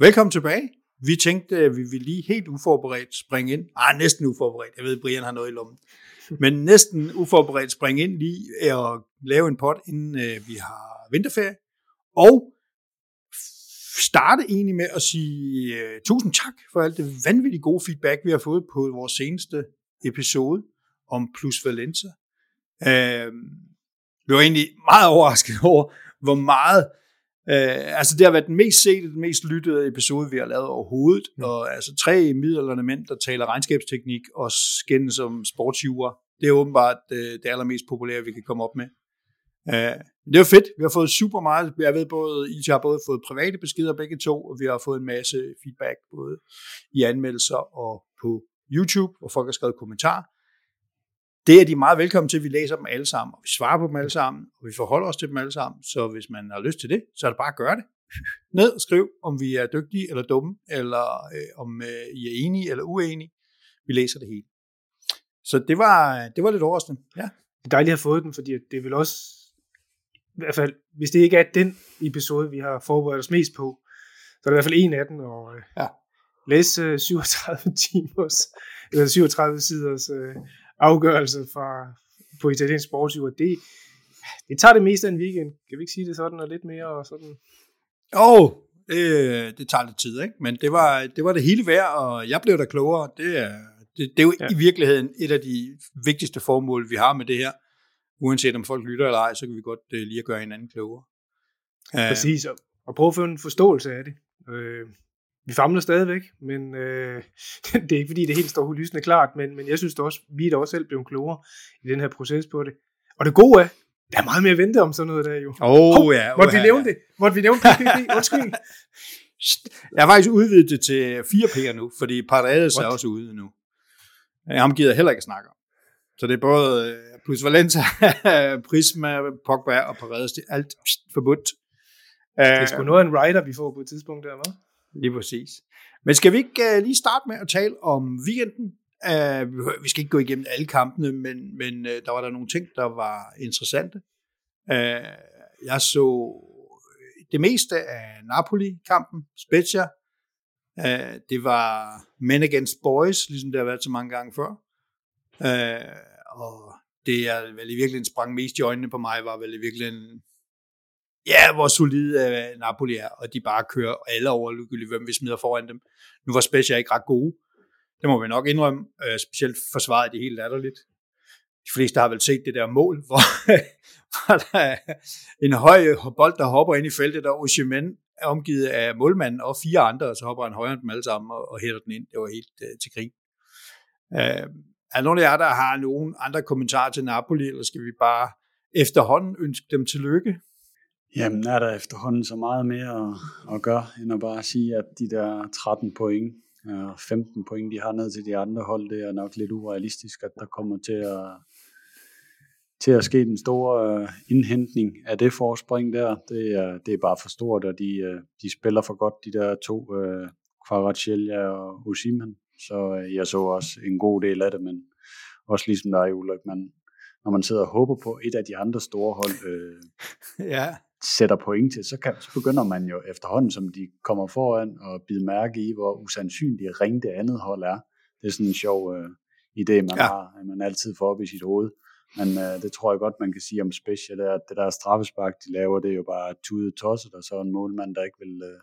Velkommen tilbage. Vi tænkte, at vi ville lige helt uforberedt springe ind. Ah, næsten uforberedt. Jeg ved, Brian har noget i lommen. Men næsten uforberedt springe ind lige og lave en pot, inden øh, vi har vinterferie. Og starte egentlig med at sige uh, tusind tak for alt det vanvittigt gode feedback, vi har fået på vores seneste episode om Plus Valenza. Uh, vi var egentlig meget overrasket over, hvor meget Uh, altså det har været den mest sete, den mest lyttede episode, vi har lavet overhovedet. Mm. Og altså tre middelalderne mænd, der taler regnskabsteknik og skændes som sportsjure. Det er åbenbart uh, det allermest populære, vi kan komme op med. Uh, det var fedt. Vi har fået super meget. Jeg ved både, I har både fået private beskeder begge to, og vi har fået en masse feedback både i anmeldelser og på YouTube, hvor folk har skrevet kommentarer. Det er de meget velkommen til. Vi læser dem alle sammen, og vi svarer på dem alle sammen, og vi forholder os til dem alle sammen. Så hvis man har lyst til det, så er det bare at gøre det. Ned og skriv, om vi er dygtige eller dumme, eller øh, om øh, I er enige eller uenige. Vi læser det hele. Så det var, det var lidt overraskende. Ja. Det er dejligt at have fået den, fordi det vil også, i hvert fald, hvis det ikke er den episode, vi har forberedt os mest på, så er det i hvert fald en af dem, og øh, ja. læse 37 timers, eller 37 siders øh, afgørelse fra, på italiensk sportsjur, det, det tager det meste af en weekend. Kan vi ikke sige det sådan, og lidt mere og sådan? Åh, oh, det, det tager lidt tid, ikke? Men det var, det var det hele værd, og jeg blev da klogere. Det er, det, det er jo ja. i virkeligheden et af de vigtigste formål, vi har med det her. Uanset om folk lytter eller ej, så kan vi godt uh, lige at gøre hinanden klogere. Præcis, og, og prøve at få en forståelse af det. Øh, vi famler stadigvæk, men øh, det er ikke fordi, det helt står lysende klart, men, men jeg synes det også, vi er da også selv blevet klogere i den her proces på det. Og det gode er, der er meget mere at vente om sådan noget der jo. Åh oh, ja. Oh, måtte vi nævne ja. det? Måtte vi nævne det? Undskyld. Jeg har faktisk udvidet det til 4P'er nu, fordi Paredes er også ude nu. Ham gider heller ikke snakke om. Så det er både øh, plus Valencia, Prisma, Pogba og Paredes, det er alt forbudt. Det er sgu noget af en rider, vi får på et tidspunkt der, hva'? Lige præcis. Men skal vi ikke uh, lige starte med at tale om weekenden? Uh, vi skal ikke gå igennem alle kampene, men, men uh, der var der nogle ting, der var interessante. Uh, jeg så det meste af Napoli-kampen, Spezia. Uh, det var men against boys, ligesom det har været så mange gange før. Uh, og det er vel i virkeligheden sprang mest i øjnene på mig, var vel i virkeligheden ja, hvor solide øh, Napoli er, og de bare kører alle over, hvem vi smider foran dem. Nu var Spezia ikke ret gode, det må vi nok indrømme, øh, specielt forsvaret de helt latterligt. De fleste har vel set det der mål, hvor, hvor der er en høj bold, der hopper ind i feltet, og Oshimen er omgivet af målmanden og fire andre, og så hopper han højere end dem alle sammen og, og hætter den ind. Det var helt øh, til grin. Øh, er der nogen af jer, der har nogen andre kommentarer til Napoli, eller skal vi bare efterhånden ønske dem tillykke? Jamen, er der efterhånden så meget mere at, at gøre, end at bare sige, at de der 13 point øh, og 15 point, de har ned til de andre hold, det er nok lidt urealistisk, at der kommer til at, til at ske den store øh, indhentning af det forspring der. Det er, det er bare for stort, og de, øh, de spiller for godt, de der to, uh, Kvaratskhelia og Osimhen. Så jeg så også en god del af det, men også ligesom der er i Ulrik, man, når man sidder og håber på et af de andre store hold, øh, ja sætter point til, så, kan, så begynder man jo efterhånden, som de kommer foran, og bide mærke i, hvor usandsynligt ringe det andet hold er. Det er sådan en sjov øh, idé, man ja. har, at man altid får op i sit hoved. Men øh, det tror jeg godt, man kan sige om Special, at det der straffespark, de laver, det er jo bare tudet tosset, og så en målmand, der ikke vil, øh,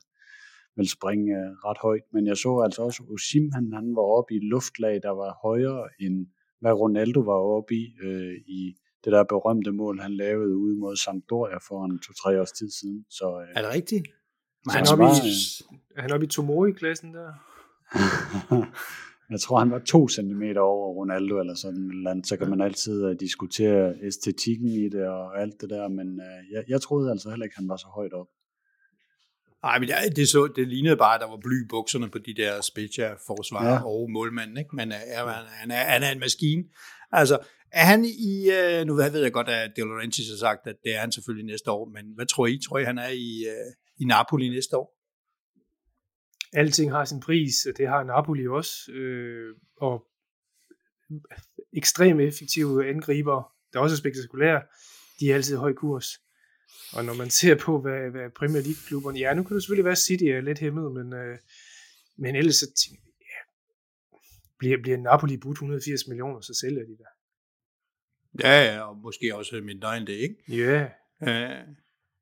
vil springe øh, ret højt. Men jeg så altså også, Osim, han, han var oppe i luftlag, der var højere end hvad Ronaldo var oppe i, øh, i det der berømte mål, han lavede ude mod Sampdoria for en to-tre års tid siden. Så, øh, er det rigtigt? Men han, er oppe i, er han oppe i Tomori-klassen der? jeg tror, han var to centimeter over Ronaldo eller sådan eller andet. Så kan man altid uh, diskutere æstetikken i det og alt det der, men uh, jeg, jeg troede altså heller ikke, han var så højt op. Nej, men det, det, så, det lignede bare, at der var bly i bukserne på de der Spezia-forsvar ja. og målmanden, ikke? men uh, han, han, er, han er en maskine. Altså, er han i, øh, nu ved jeg godt, at De Laurentiis har sagt, at det er han selvfølgelig næste år, men hvad tror I? Tror I, han er i, øh, i Napoli næste år? Alting har sin pris, og det har Napoli også, øh, og ekstremt effektive angriber, der også er spektakulære, de er altid høj kurs. Og når man ser på, hvad, hvad Premier League-klubberne... Ja, nu kan det selvfølgelig være, at City er lidt hæmmet, men, øh, men ellers så tænker ja, bliver, bliver Napoli budt 180 millioner, så sælger de der. Ja, ja, og måske også mindre end det, ikke? Ja. Yeah.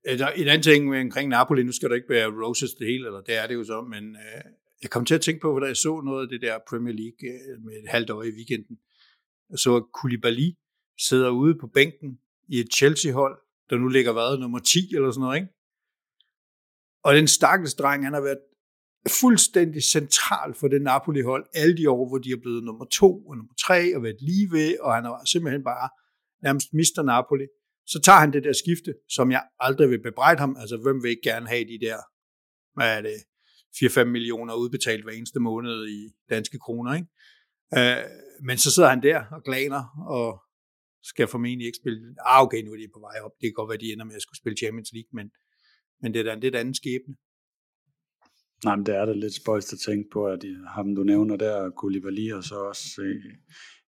Uh, en anden ting omkring Napoli, nu skal der ikke være roses det hele, eller det er det jo så, men uh, jeg kom til at tænke på, da jeg så noget af det der Premier League uh, med et halvt år i weekenden. Jeg så, at Koulibaly sidder ude på bænken i et Chelsea-hold, der nu ligger hvad, nummer 10 eller sådan noget, ikke? Og den stakkels dreng, han har været fuldstændig central for det Napoli-hold alle de år, hvor de er blevet nummer to og nummer tre og været lige ved, og han har simpelthen bare nærmest mister Napoli. Så tager han det der skifte, som jeg aldrig vil bebrejde ham. Altså, hvem vil ikke gerne have de der, hvad er det, 4-5 millioner udbetalt hver eneste måned i danske kroner, ikke? Øh, men så sidder han der og glaner, og skal formentlig ikke spille. Ah, okay, nu er de på vej op. Det kan godt være, de ender med at skulle spille Champions League, men, men det er da en lidt anden skæbne. Nej, men det er da lidt spøjst at tænke på, at ham du nævner der, Koulibaly, og så også, øh,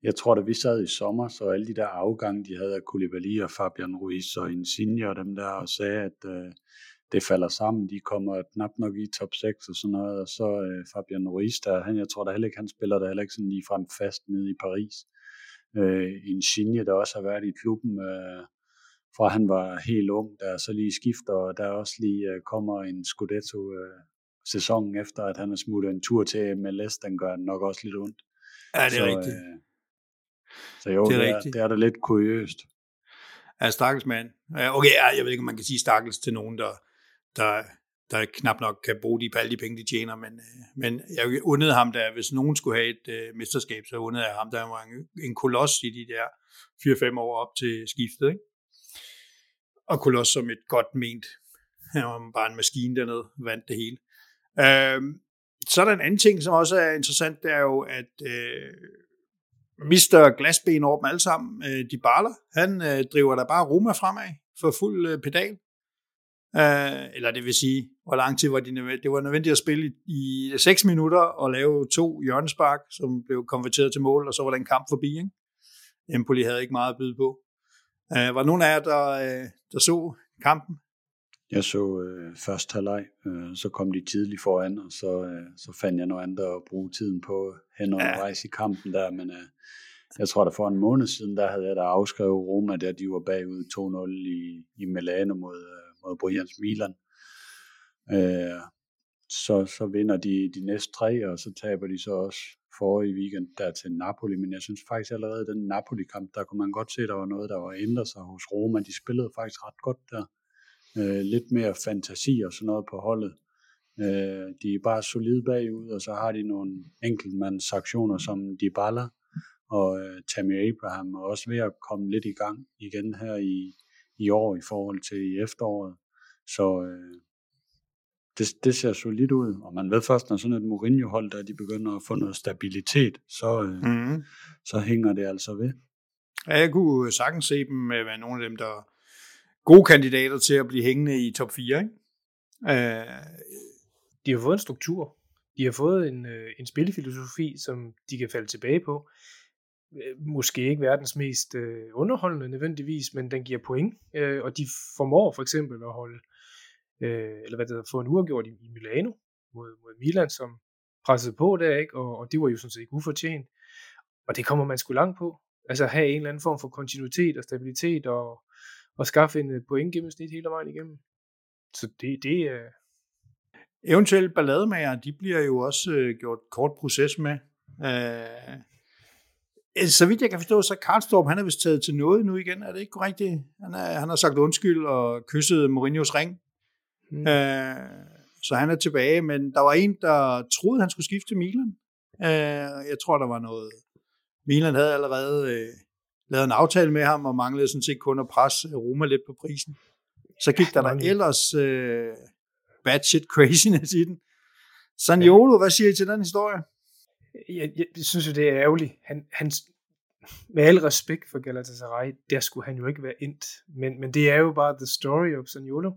jeg tror da vi sad i sommer, så alle de der afgange, de havde af Koulibaly og Fabian Ruiz og Insigne og dem der, og sagde, at øh, det falder sammen, de kommer knap nok i top 6 og sådan noget, og så øh, Fabian Ruiz, der, han, jeg tror da heller ikke, han spiller der heller ikke sådan lige frem fast nede i Paris. Øh, Insigne, der også har været i klubben, øh, fra han var helt ung, der så lige skifter, og der også lige øh, kommer en Scudetto øh, sæsonen efter, at han har smuttet en tur til MLS, den gør nok også lidt ondt. Ja, det er så, rigtigt. Øh, så jo, det er, det er, det er da lidt kuriøst. Ja, stakkels mand. Okay, jeg ved ikke, om man kan sige stakkels til nogen, der, der, der knap nok kan bruge de, alle de penge, de tjener, men, øh, men jeg undede ham, der, hvis nogen skulle have et uh, mesterskab, så undede jeg ham, der var en, en koloss i de der 4-5 år op til skiftet, ikke? Og koloss som et godt ment. Han var bare en maskine dernede, vandt det hele. Uh, så er der en anden ting, som også er interessant, det er jo, at uh, Mister Glasben over dem alle sammen, øh, de baller, han øh, driver der bare Roma fremad for fuld øh, pedal. Øh, eller det vil sige, hvor lang tid var det nødvendigt? Det var nødvendigt at spille i, i 6 minutter og lave to hjørnespark, som blev konverteret til mål, og så var der en kamp forbi. Ikke? Empoli havde ikke meget at byde på. Øh, var nogen af jer, der, øh, der så kampen? Jeg så uh, først halvleg, uh, så kom de tidligt foran, og så, uh, så fandt jeg noget andet at bruge tiden på hen og ja. i kampen der, men uh, jeg tror, der for en måned siden, der havde jeg da afskrevet Roma, der de var bagud 2-0 i, i Milano mod, mod Brians Milan. Øh, så, så vinder de de næste tre, og så taber de så også forrige weekend der til Napoli, men jeg synes faktisk allerede den Napoli-kamp, der kunne man godt se, der var noget, der var ændret sig hos Roma. De spillede faktisk ret godt der. Øh, lidt mere fantasi og sådan noget på holdet. Øh, de er bare solide bagud, og så har de nogle enkeltmandsaktioner som Dybala og øh, Tammy Abraham, og også ved at komme lidt i gang igen her i, i år i forhold til i efteråret. Så øh, det, det ser solidt ud, og man ved først, når sådan et Mourinho-hold, der de begynder at få noget stabilitet, så, øh, mm. så hænger det altså ved. Ja, jeg kunne sagtens se dem med være nogle af dem, der er gode kandidater til at blive hængende i top 4. Ikke? Øh, de har fået en struktur. De har fået en, øh, en spillefilosofi, som de kan falde tilbage på. Øh, måske ikke verdens mest øh, underholdende nødvendigvis, men den giver point, øh, og de formår for eksempel at holde, øh, eller hvad det hedder, få en uafgjort i, i Milano mod, mod Milan, som pressede på der, ikke? Og, og det var jo sådan set ikke ufortjent. Og det kommer man sgu langt på. Altså have en eller anden form for kontinuitet og stabilitet, og, og skaffe en øh, point gennemsnit hele vejen igennem. Så det, det er... Eventuelt ballademager, de bliver jo også øh, gjort kort proces med. Øh, Øh, så vidt jeg kan forstå, så Karlstorp, han er vist taget til noget nu igen. Er det ikke korrekt? Han, er, han har sagt undskyld og kysset Mourinho's ring. Mm. Øh, så han er tilbage, men der var en, der troede, han skulle skifte til Milan. Øh, jeg tror, der var noget... Milan havde allerede øh, lavet en aftale med ham, og manglede sådan set kun at presse Roma lidt på prisen. Så gik der der ellers øh, bad shit craziness i den. Sanjolo, hvad siger I til den historie? jeg, jeg, jeg synes jo, det er ærgerligt. Han, han, med al respekt for Galatasaray, der skulle han jo ikke være ind. Men, men det er jo bare the story of Saniolo.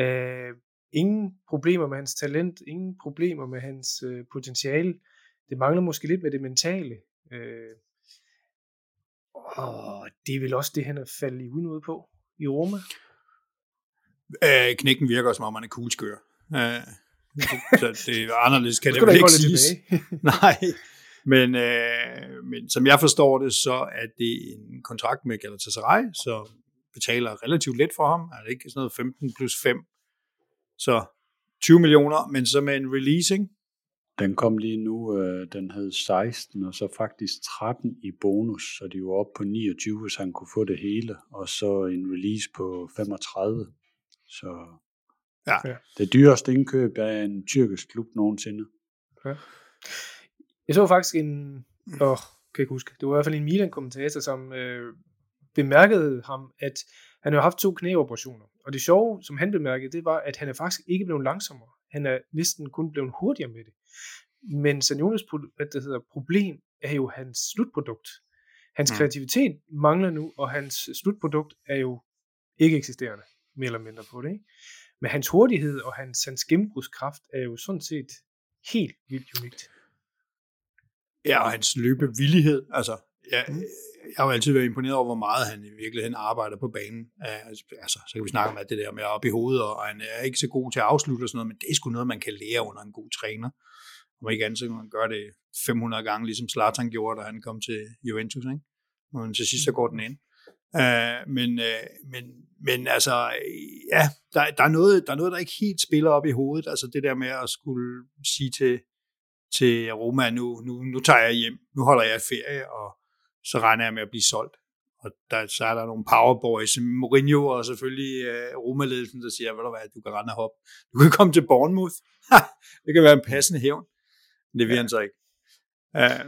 Uh, ingen problemer med hans talent, ingen problemer med hans uh, potentiale. Det mangler måske lidt med det mentale. Uh, og det er vel også det, han er faldet i unåde på i Roma. Øh, knækken virker som om, han er kugleskør. Øh, så det er anderledes, kan det vel ikke siges. Nej, men, øh, men som jeg forstår det, så er det en kontrakt med Galatasaray, så betaler relativt lidt for ham. Er det ikke sådan noget 15 plus 5? Så 20 millioner, men så med en releasing. Den kom lige nu, øh, den hed 16, og så faktisk 13 i bonus, så de var oppe på 29, hvis han kunne få det hele, og så en release på 35. Så ja. det dyreste indkøb af en tyrkisk klub nogensinde. Ja. Jeg så faktisk en, åh, oh, kan jeg ikke huske, det var i hvert fald en Milan-kommentator, som øh, bemærkede ham, at han har haft to knæoperationer. Og det sjove, som han bemærkede, det var, at han er faktisk ikke blevet langsommere. Han er næsten kun blevet hurtigere med det. Men Saniones hvad det hedder, problem er jo hans slutprodukt. Hans mm. kreativitet mangler nu, og hans slutprodukt er jo ikke eksisterende, mere eller mindre på det. Ikke? Men hans hurtighed og hans, hans gennembrudskraft er jo sådan set helt vildt unikt. Ja, og hans løbevillighed. Altså, ja, mm. jeg har jo altid været imponeret over, hvor meget han i virkeligheden arbejder på banen. Altså, så kan vi snakke om alt det der med op i hovedet, og han er ikke så god til at afslutte og sådan noget, men det er sgu noget, man kan lære under en god træner. Om ikke andet, så kan man gøre det 500 gange, ligesom Zlatan gjorde, da han kom til Juventus. Ikke? Men til sidst så går den ind. Uh, men, uh, men, men altså, ja, der, der, er noget, der er noget, der ikke helt spiller op i hovedet. Altså det der med at skulle sige til, til Roma, nu, nu, nu tager jeg hjem, nu holder jeg ferie, og så regner jeg med at blive solgt. Og der, så er der nogle powerboys, Mourinho og selvfølgelig uh, Roma-ledelsen, der siger, ved du hvad, du kan rende og hoppe. Du kan komme til Bournemouth. det kan være en passende hævn. Det vil ja. han så ikke. Uh,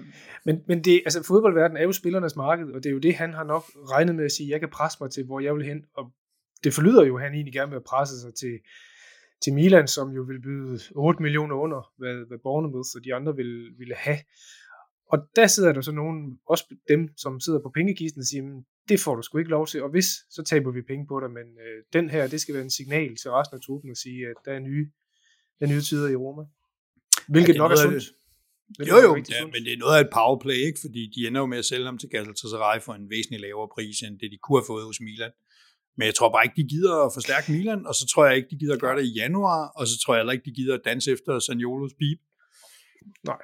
men, men det, altså fodboldverdenen er jo spillernes marked, og det er jo det, han har nok regnet med at sige, jeg kan presse mig til, hvor jeg vil hen. Og det forlyder jo, at han egentlig gerne vil presse sig til, til Milan, som jo vil byde 8 millioner under, hvad, hvad Bournemouth og de andre vil, ville have. Og der sidder der så nogen, også dem, som sidder på pengekisten og siger, det får du sgu ikke lov til, og hvis, så taber vi penge på dig, men øh, den her, det skal være en signal til resten af truppen at sige, at der er nye, der er nye tider i Roma. Hvilket ja, nok er sundt. Det, jo, jo, ja, men det er noget af et powerplay, ikke? fordi de ender jo med at sælge ham til Galatasaray for en væsentlig lavere pris, end det de kunne have fået hos Milan. Men jeg tror bare ikke, de gider at forstærke Milan, og så tror jeg ikke, de gider at gøre det i januar, og så tror jeg heller ikke, de gider at danse efter Sanjolos bib. Nej.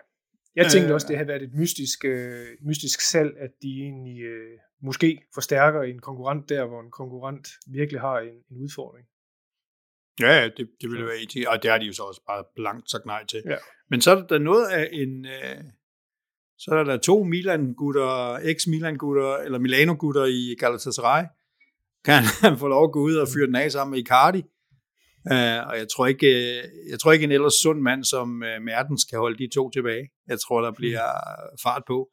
Jeg tænkte øh, også, det har været et mystisk, øh, mystisk salg, at de egentlig øh, måske forstærker en konkurrent der, hvor en konkurrent virkelig har en, en udfordring. Ja, det, det ville være etisk, og det har de jo så også bare blankt sagt nej til. Ja. Men så er der noget af en... Øh, så er der to Milan-gutter, ex-Milan-gutter, eller Milano-gutter i Galatasaray, kan han få lov at gå ud og fyre den af sammen med Icardi. Uh, og jeg tror ikke, øh, jeg tror ikke en ellers sund mand som uh, Mertens kan holde de to tilbage. Jeg tror, der bliver fart på.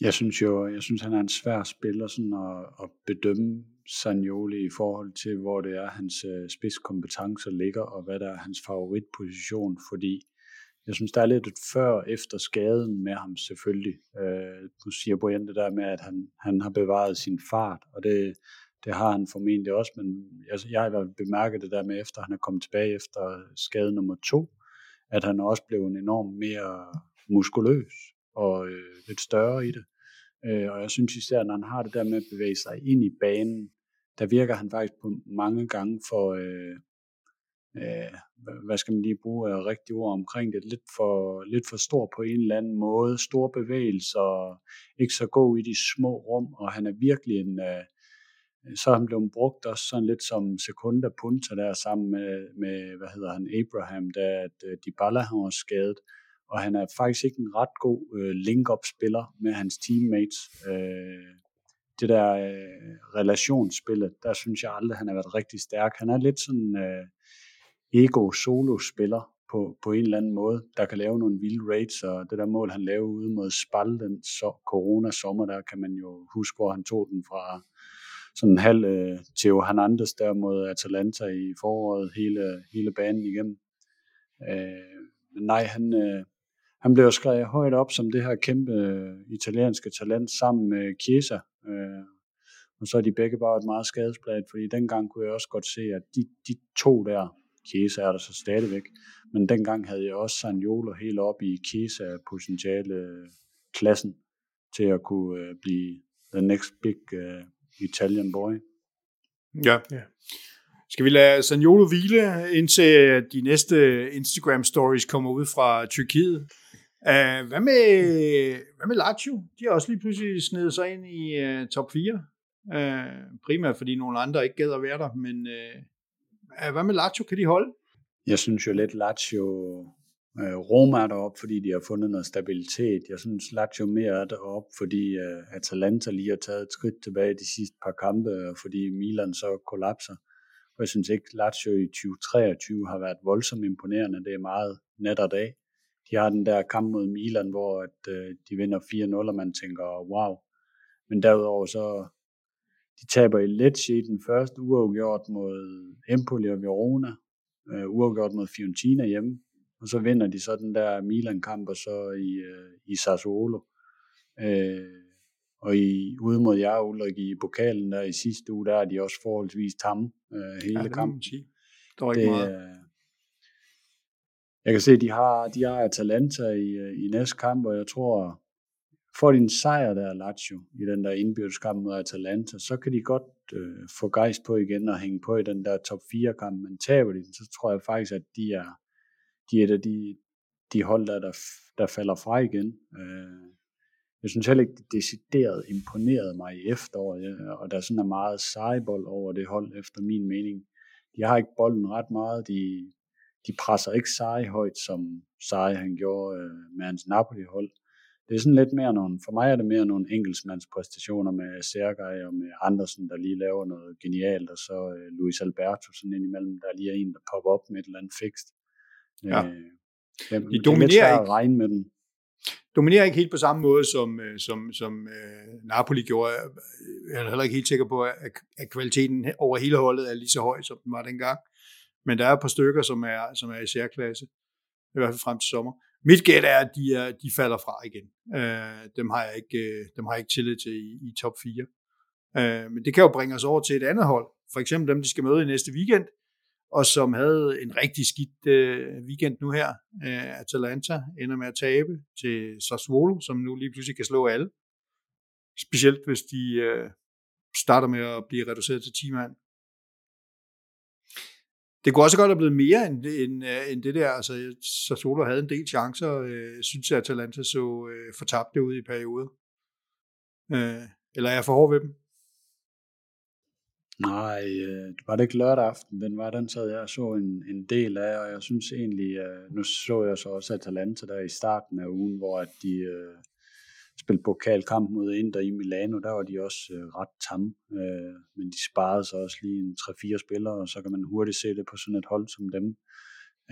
Jeg synes jo, jeg synes, han er en svær spiller sådan at, at bedømme Sagnoli i forhold til, hvor det er, hans spidskompetencer ligger, og hvad der er hans favoritposition, fordi jeg synes, der er lidt et før efter skaden med ham selvfølgelig. Øh, du siger Brian det der med, at han, han har bevaret sin fart, og det, det har han formentlig også, men jeg, jeg har bemærket det der med, efter han er kommet tilbage efter skade nummer to, at han også blev en enormt mere muskuløs og øh, lidt større i det. Øh, og jeg synes især, når han har det der med at bevæge sig ind i banen, der virker han faktisk på mange gange for, øh, øh, hvad skal man lige bruge af rigtige ord omkring det, lidt for, lidt for stor på en eller anden måde, store bevægelser, ikke så god i de små rum, og han er virkelig en, øh, så er han blevet brugt også sådan lidt som sekunda punta der sammen med, med hvad hedder han, Abraham, da at øh, Dybala han var skadet, og han er faktisk ikke en ret god øh, link-up-spiller med hans teammates. Øh, det der øh, relationsspillet, der synes jeg aldrig, han har været rigtig stærk. Han er lidt sådan øh, ego-solo-spiller på, på en eller anden måde, der kan lave nogle vilde raids, og det der mål, han lavede ude mod Spal den så, corona-sommer, der kan man jo huske, hvor han tog den fra sådan en halv øh, Theo Hernandez der mod Atalanta i foråret, hele, hele banen igennem. Øh, men nej, han, øh, han blev skrevet højt op som det her kæmpe øh, italienske talent sammen med Chiesa. Øh, og så er de begge bare et meget skadespladet, fordi dengang kunne jeg også godt se, at de, de to der, Chiesa er der så stadigvæk. Men dengang havde jeg også Sanjolo helt op i Chiesa potentiale klassen til at kunne øh, blive the next big uh, Italian boy. Ja. ja. Skal vi lade Sanjolo hvile, indtil de næste Instagram stories kommer ud fra Tyrkiet? Uh, hvad, med, hvad med Lazio? De har også lige pludselig snedet sig ind i uh, top 4. Uh, primært fordi nogle andre ikke gad at være der, men uh, hvad med Lazio? Kan de holde? Jeg synes jo lidt, Lazio Øh, uh, Roma er deroppe, fordi de har fundet noget stabilitet. Jeg synes, Lazio mere er deroppe, fordi uh, Atalanta lige har taget et skridt tilbage de sidste par kampe, og fordi Milan så kollapser. Og jeg synes ikke, Lazio i 2023 har været voldsomt imponerende. Det er meget nat og dag. De har den der kamp mod Milan, hvor at, øh, de vinder 4-0, og man tænker, wow. Men derudover så, de taber i Lecce i den første uafgjort mod Empoli og Verona, øh, uafgjort mod Fiorentina hjemme, og så vinder de så den der Milan-kamp, og så i, øh, i Sassuolo. Øh, og i, ude mod jer, Ulrik, i pokalen der i sidste uge, der er de også forholdsvis tamme øh, hele ja, kampen. Der er ikke det, meget. Jeg kan se, at de har, de har Atalanta i, øh, i næste kamp, og jeg tror, får de en sejr der, Lazio, i den der indbyrdeskamp mod Atalanta, så kan de godt øh, få gejst på igen og hænge på i den der top 4 kamp, men taber de den, så tror jeg faktisk, at de er, de er de, de hold, der, der, der falder fra igen. Øh, jeg synes heller ikke, det decideret imponerede mig i efteråret, ja, og der sådan er meget sejbold over det hold, efter min mening. De har ikke bolden ret meget, de, de presser ikke Sarri højt, som Sarri han gjorde øh, med hans Napoli-hold. Det er sådan lidt mere nogle, for mig er det mere nogle enkeltmandspræstationer med Sergej og med Andersen, der lige laver noget genialt, og så øh, Luis Alberto sådan ind imellem, der lige er en, der popper op med et eller andet fikst. Ja. Øh, de dominerer ikke. at regne med dem dominerer ikke helt på samme måde, som, øh, som, som uh, Napoli gjorde. Jeg er heller ikke helt sikker på, at, at kvaliteten over hele holdet er lige så høj, som den var dengang. Men der er et par stykker, som er, som er i særklasse, i hvert fald frem til sommer. Mit gæt er, at de, er, de falder fra igen. Uh, dem, har jeg ikke, dem har jeg ikke tillid til i, i top 4. Uh, men det kan jo bringe os over til et andet hold. For eksempel dem, de skal møde i næste weekend og som havde en rigtig skidt øh, weekend nu her. Øh, Atalanta ender med at tabe til Sassuolo, som nu lige pludselig kan slå alle. Specielt hvis de øh, starter med at blive reduceret til 10 mand. Det kunne også godt have blevet mere end, end, øh, end det der. Altså, Sassuolo havde en del chancer. Øh, synes, at Atalanta så øh, fortabte ud i perioder. Øh, eller er jeg for hård ved dem? Nej, øh, var det ikke lørdag aften, den var, den sad jeg og så en, en del af, og jeg synes egentlig, øh, nu så jeg så også Atalanta der i starten af ugen, hvor at de øh, spillede pokalkamp mod Inter i Milano, der var de også øh, ret tamme, øh, men de sparede så også lige en 3-4 spillere, og så kan man hurtigt se det på sådan et hold som dem.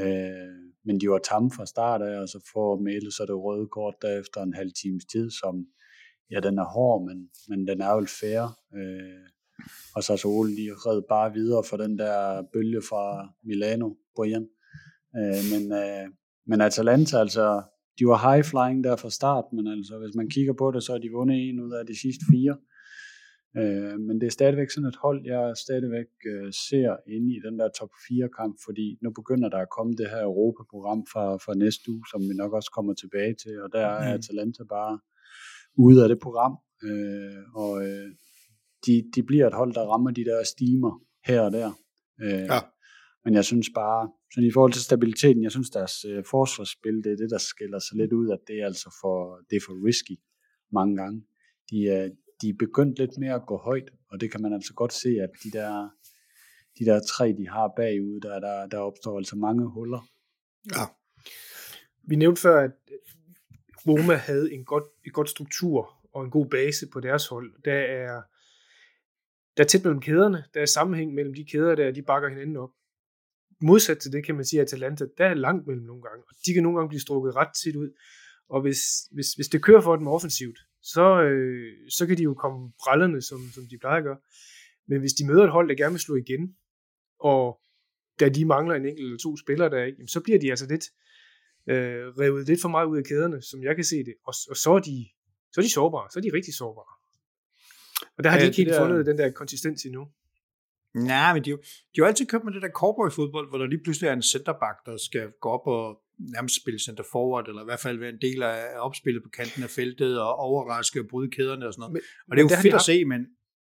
Øh, men de var tamme fra start af, og så får Mæle så det røde kort der efter en halv times tid, som, ja, den er hård, men, men den er jo fair. Øh, og så Ole lige red bare videre for den der bølge fra Milano, Brian. Øh, men, øh, men Atalanta, altså, de var high flying der fra start, men altså, hvis man kigger på det, så har de vundet en ud af de sidste fire. Øh, men det er stadigvæk sådan et hold, jeg stadigvæk øh, ser inde i den der top 4 kamp, fordi nu begynder der at komme det her Europa-program fra, fra næste uge, som vi nok også kommer tilbage til, og der er mm. Atalanta bare ude af det program. Øh, og øh, de, de bliver et hold, der rammer de der stimer her og der. Øh, ja. Men jeg synes bare, sådan i forhold til stabiliteten, jeg synes deres øh, forsvarsspil, det er det, der skiller sig lidt ud, at det er altså for, det er for risky mange gange. De, øh, de er begyndt lidt mere at gå højt, og det kan man altså godt se, at de der, de der tre, de har bagud, der, der, der opstår altså mange huller. Ja. Vi nævnte før, at Roma havde en godt, en godt struktur og en god base på deres hold. Der er der er tæt mellem kæderne, der er sammenhæng mellem de kæder der, de bakker hinanden op. Modsat til det kan man sige, at Atalanta, der er langt mellem nogle gange, og de kan nogle gange blive strukket ret tit ud. Og hvis, hvis, hvis det kører for dem offensivt, så, øh, så kan de jo komme brællerne, som, som de plejer at gøre. Men hvis de møder et hold, der gerne vil slå igen, og da de mangler en enkelt eller to spillere der, ikke, så bliver de altså lidt øh, revet lidt for meget ud af kæderne, som jeg kan se det. Og, og så, er de, så er de sårbare, så er de rigtig sårbare. Og der har de ikke helt der... fundet den der konsistens endnu. Nej, men de, de har jo altid købt med det der cowboy-fodbold, hvor der lige pludselig er en centerback, der skal gå op og nærmest spille center forward, eller i hvert fald være en del af opspillet på kanten af feltet, og overraske og bryde kæderne og sådan noget. Men, og det er jo fedt at se, men,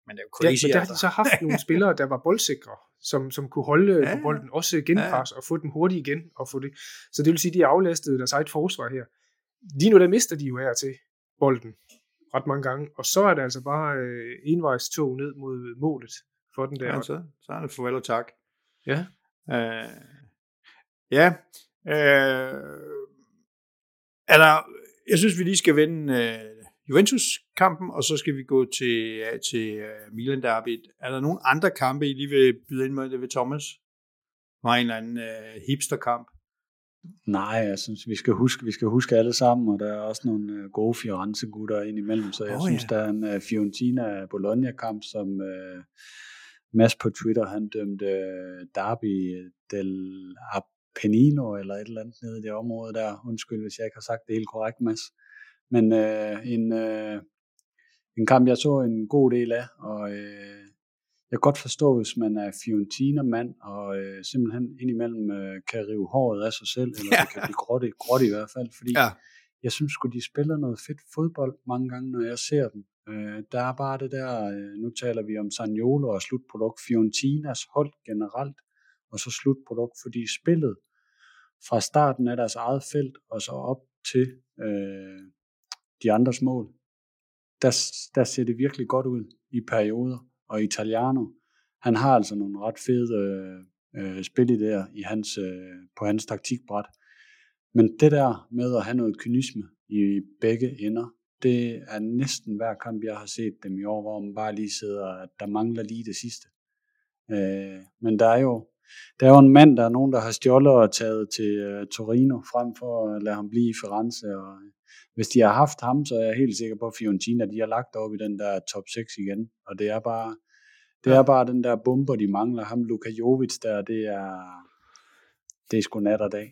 Men det er jo crazy. Ja, men der har de så haft nogle spillere, der var boldsikre, som, som kunne holde ja, på bolden, også genpres ja. og få den hurtigt igen. Og få det. Så det vil sige, at de aflastede deres eget forsvar her. Lige nu der mister de jo her til bolden ret mange gange, og så er det altså bare øh, envejstog ned mod målet for den der. Ja, så, så er det farvel og tak. Ja. Øh, ja. Øh, er der, jeg synes, vi lige skal vende øh, Juventus-kampen, og så skal vi gå til, til uh, Milan Derby. Er der nogle andre kampe, I lige vil byde ind med det ved Thomas? Var en eller anden uh, hipster-kamp? Nej, jeg synes, vi skal huske, vi skal huske alle sammen, og der er også nogle uh, gode Firenze-gutter indimellem, så jeg oh, synes, ja. der er en uh, Fiorentina-Bologna-kamp, som uh, Mads på Twitter, han dømte uh, Derby del Apennino, eller et eller andet nede i det område der. Undskyld, hvis jeg ikke har sagt det helt korrekt, Mads. Men øh, en, øh, en kamp, jeg så en god del af, og øh, jeg kan godt forstå, hvis man er Fiorentina-mand, og øh, simpelthen indimellem øh, kan rive håret af sig selv, eller ja. det kan blive gråt, gråt i hvert fald, fordi ja. jeg synes at de spiller noget fedt fodbold mange gange, når jeg ser dem. Øh, der er bare det der, øh, nu taler vi om Sagnolo og slutprodukt, Fiorentinas hold generelt, og så slutprodukt, fordi spillet fra starten af deres eget felt, og så op til øh, de andres mål, der, der ser det virkelig godt ud i perioder. Og Italiano, han har altså nogle ret fede øh, øh spil der i hans, øh, på hans taktikbræt. Men det der med at have noget kynisme i begge ender, det er næsten hver kamp, jeg har set dem i år, hvor man bare lige sidder, at der mangler lige det sidste. Øh, men der er jo der er jo en mand, der er nogen, der har stjålet og taget til uh, Torino, frem for at lade ham blive i Firenze, og hvis de har haft ham, så er jeg helt sikker på, at Fiorentina, de har lagt op i den der top 6 igen. Og det er bare, det er bare den der bomber, de mangler. Ham Luka Jovic der, det er, det er sgu nat og dag.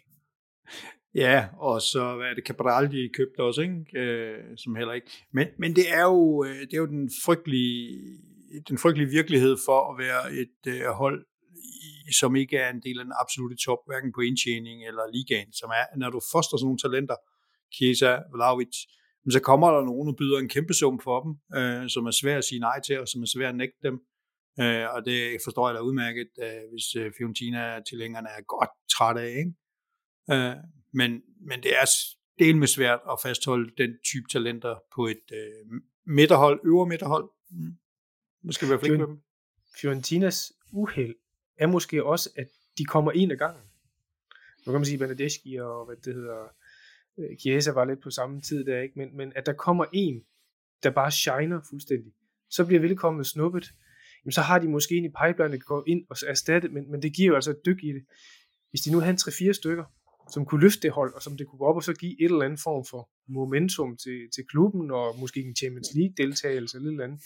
Ja, og så hvad er det, Cabral, de købte også, ikke? Øh, som heller ikke. Men, men det, er jo, øh, det er jo den frygtelige, den frygtelige virkelighed for at være et øh, hold, som ikke er en del af den absolute top, hverken på indtjening eller ligaen, som er, når du foster sådan nogle talenter, Kiesa, Vlaovic, så kommer der nogen, og byder en kæmpe sum for dem, øh, som er svært at sige nej til, og som er svært at nægte dem. Øh, og det forstår jeg da udmærket, øh, hvis øh, Fiorentina-tilhængerne er godt trætte af. Ikke? Øh, men, men det er del med svært at fastholde den type talenter på et øh, midterhold, øvre midterhold. Mm. Nu skal vi være flinke med dem. Fiorentinas uheld er måske også, at de kommer en af gangen. Nu kan man sige Benedeschi og hvad det hedder, øh, Chiesa var lidt på samme tid der, ikke? Men, men at der kommer en, der bare shiner fuldstændig, så bliver velkommen snuppet, jamen så har de måske en i pipeline, der kan gå ind og erstatte, men, men det giver jo altså et dyk i det. Hvis de nu havde 3-4 stykker, som kunne løfte det hold, og som det kunne gå op og så give et eller andet form for momentum til, til klubben, og måske en Champions League deltagelse eller et eller andet,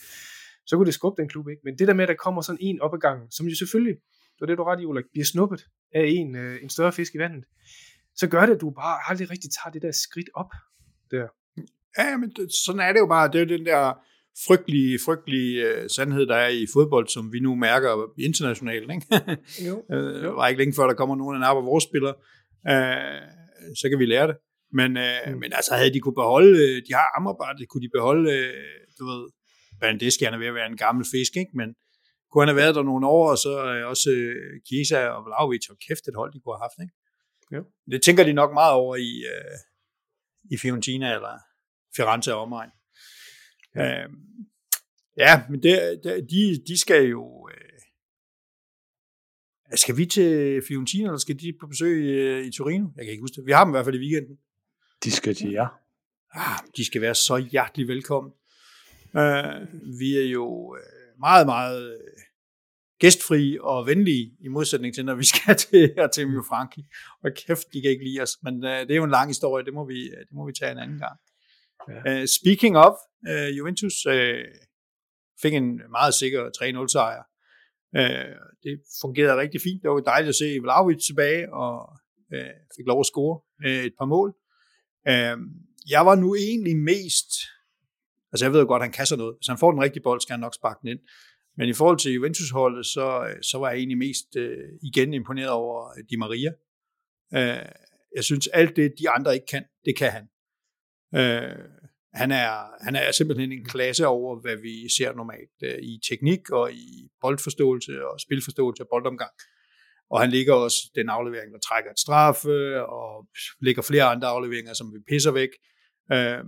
så kunne det skubbe den klub, ikke? Men det der med, at der kommer sådan en op ad gangen, som jo selvfølgelig, det var det du ret i, Ulrik, bliver snuppet af en, øh, en større fisk i vandet, så gør det, at du bare aldrig rigtig tager det der skridt op der. Ja, men sådan er det jo bare. Det er jo den der frygtelige, frygtelige uh, sandhed, der er i fodbold, som vi nu mærker internationalt. Ikke? jo, øh, jo. var ikke længe før, der kommer nogen af vores spillere. Uh, så kan vi lære det. Men, uh, mm. men altså, havde de kunne beholde, de har Amrabat, kunne de beholde, uh, du ved, Bandeski, han er ved at være en gammel fisk, ikke? men kunne han have været der nogle år, og så uh, også uh, Kiesa og Vlaovic, og kæft et hold, de kunne have haft, ikke? Ja. Det tænker de nok meget over i, øh, i Fiorentina eller Firenze og omegn. Ja, øh, ja men det, de, de skal jo... Øh, skal vi til Fiorentina, eller skal de på besøg i, øh, i Torino? Jeg kan ikke huske det. Vi har dem i hvert fald i weekenden. De skal til ja. Ah, de skal være så hjertelig velkommen. Øh, vi er jo øh, meget, meget øh, gæstfri og venlige, i modsætning til, når vi skal til Artemio Franki. Og kæft, de kan ikke lide os. Men uh, det er jo en lang historie, det må vi, øh, det må vi tage en anden gang. Ja. Uh, speaking of, uh, Juventus uh, fik en meget sikker 3-0 sejr. Uh, det fungerede rigtig fint. Det var dejligt at se Vlaovic tilbage, og uh, fik lov at score uh, et par mål. Uh, jeg var nu egentlig mest... Altså jeg ved godt, at han sådan noget. Hvis han får den rigtige bold, skal han nok sparke den ind. Men i forhold til Juventus-holdet, så, øh, så var jeg egentlig mest øh, igen imponeret over øh, Di Maria. Øh, jeg synes, alt det, de andre ikke kan, det kan han. Øh, han er, han er simpelthen en klasse over, hvad vi ser normalt øh, i teknik og i boldforståelse og spilforståelse og boldomgang. Og han ligger også den aflevering, der trækker et straffe, og ligger flere andre afleveringer, som vi pisser væk. Øh,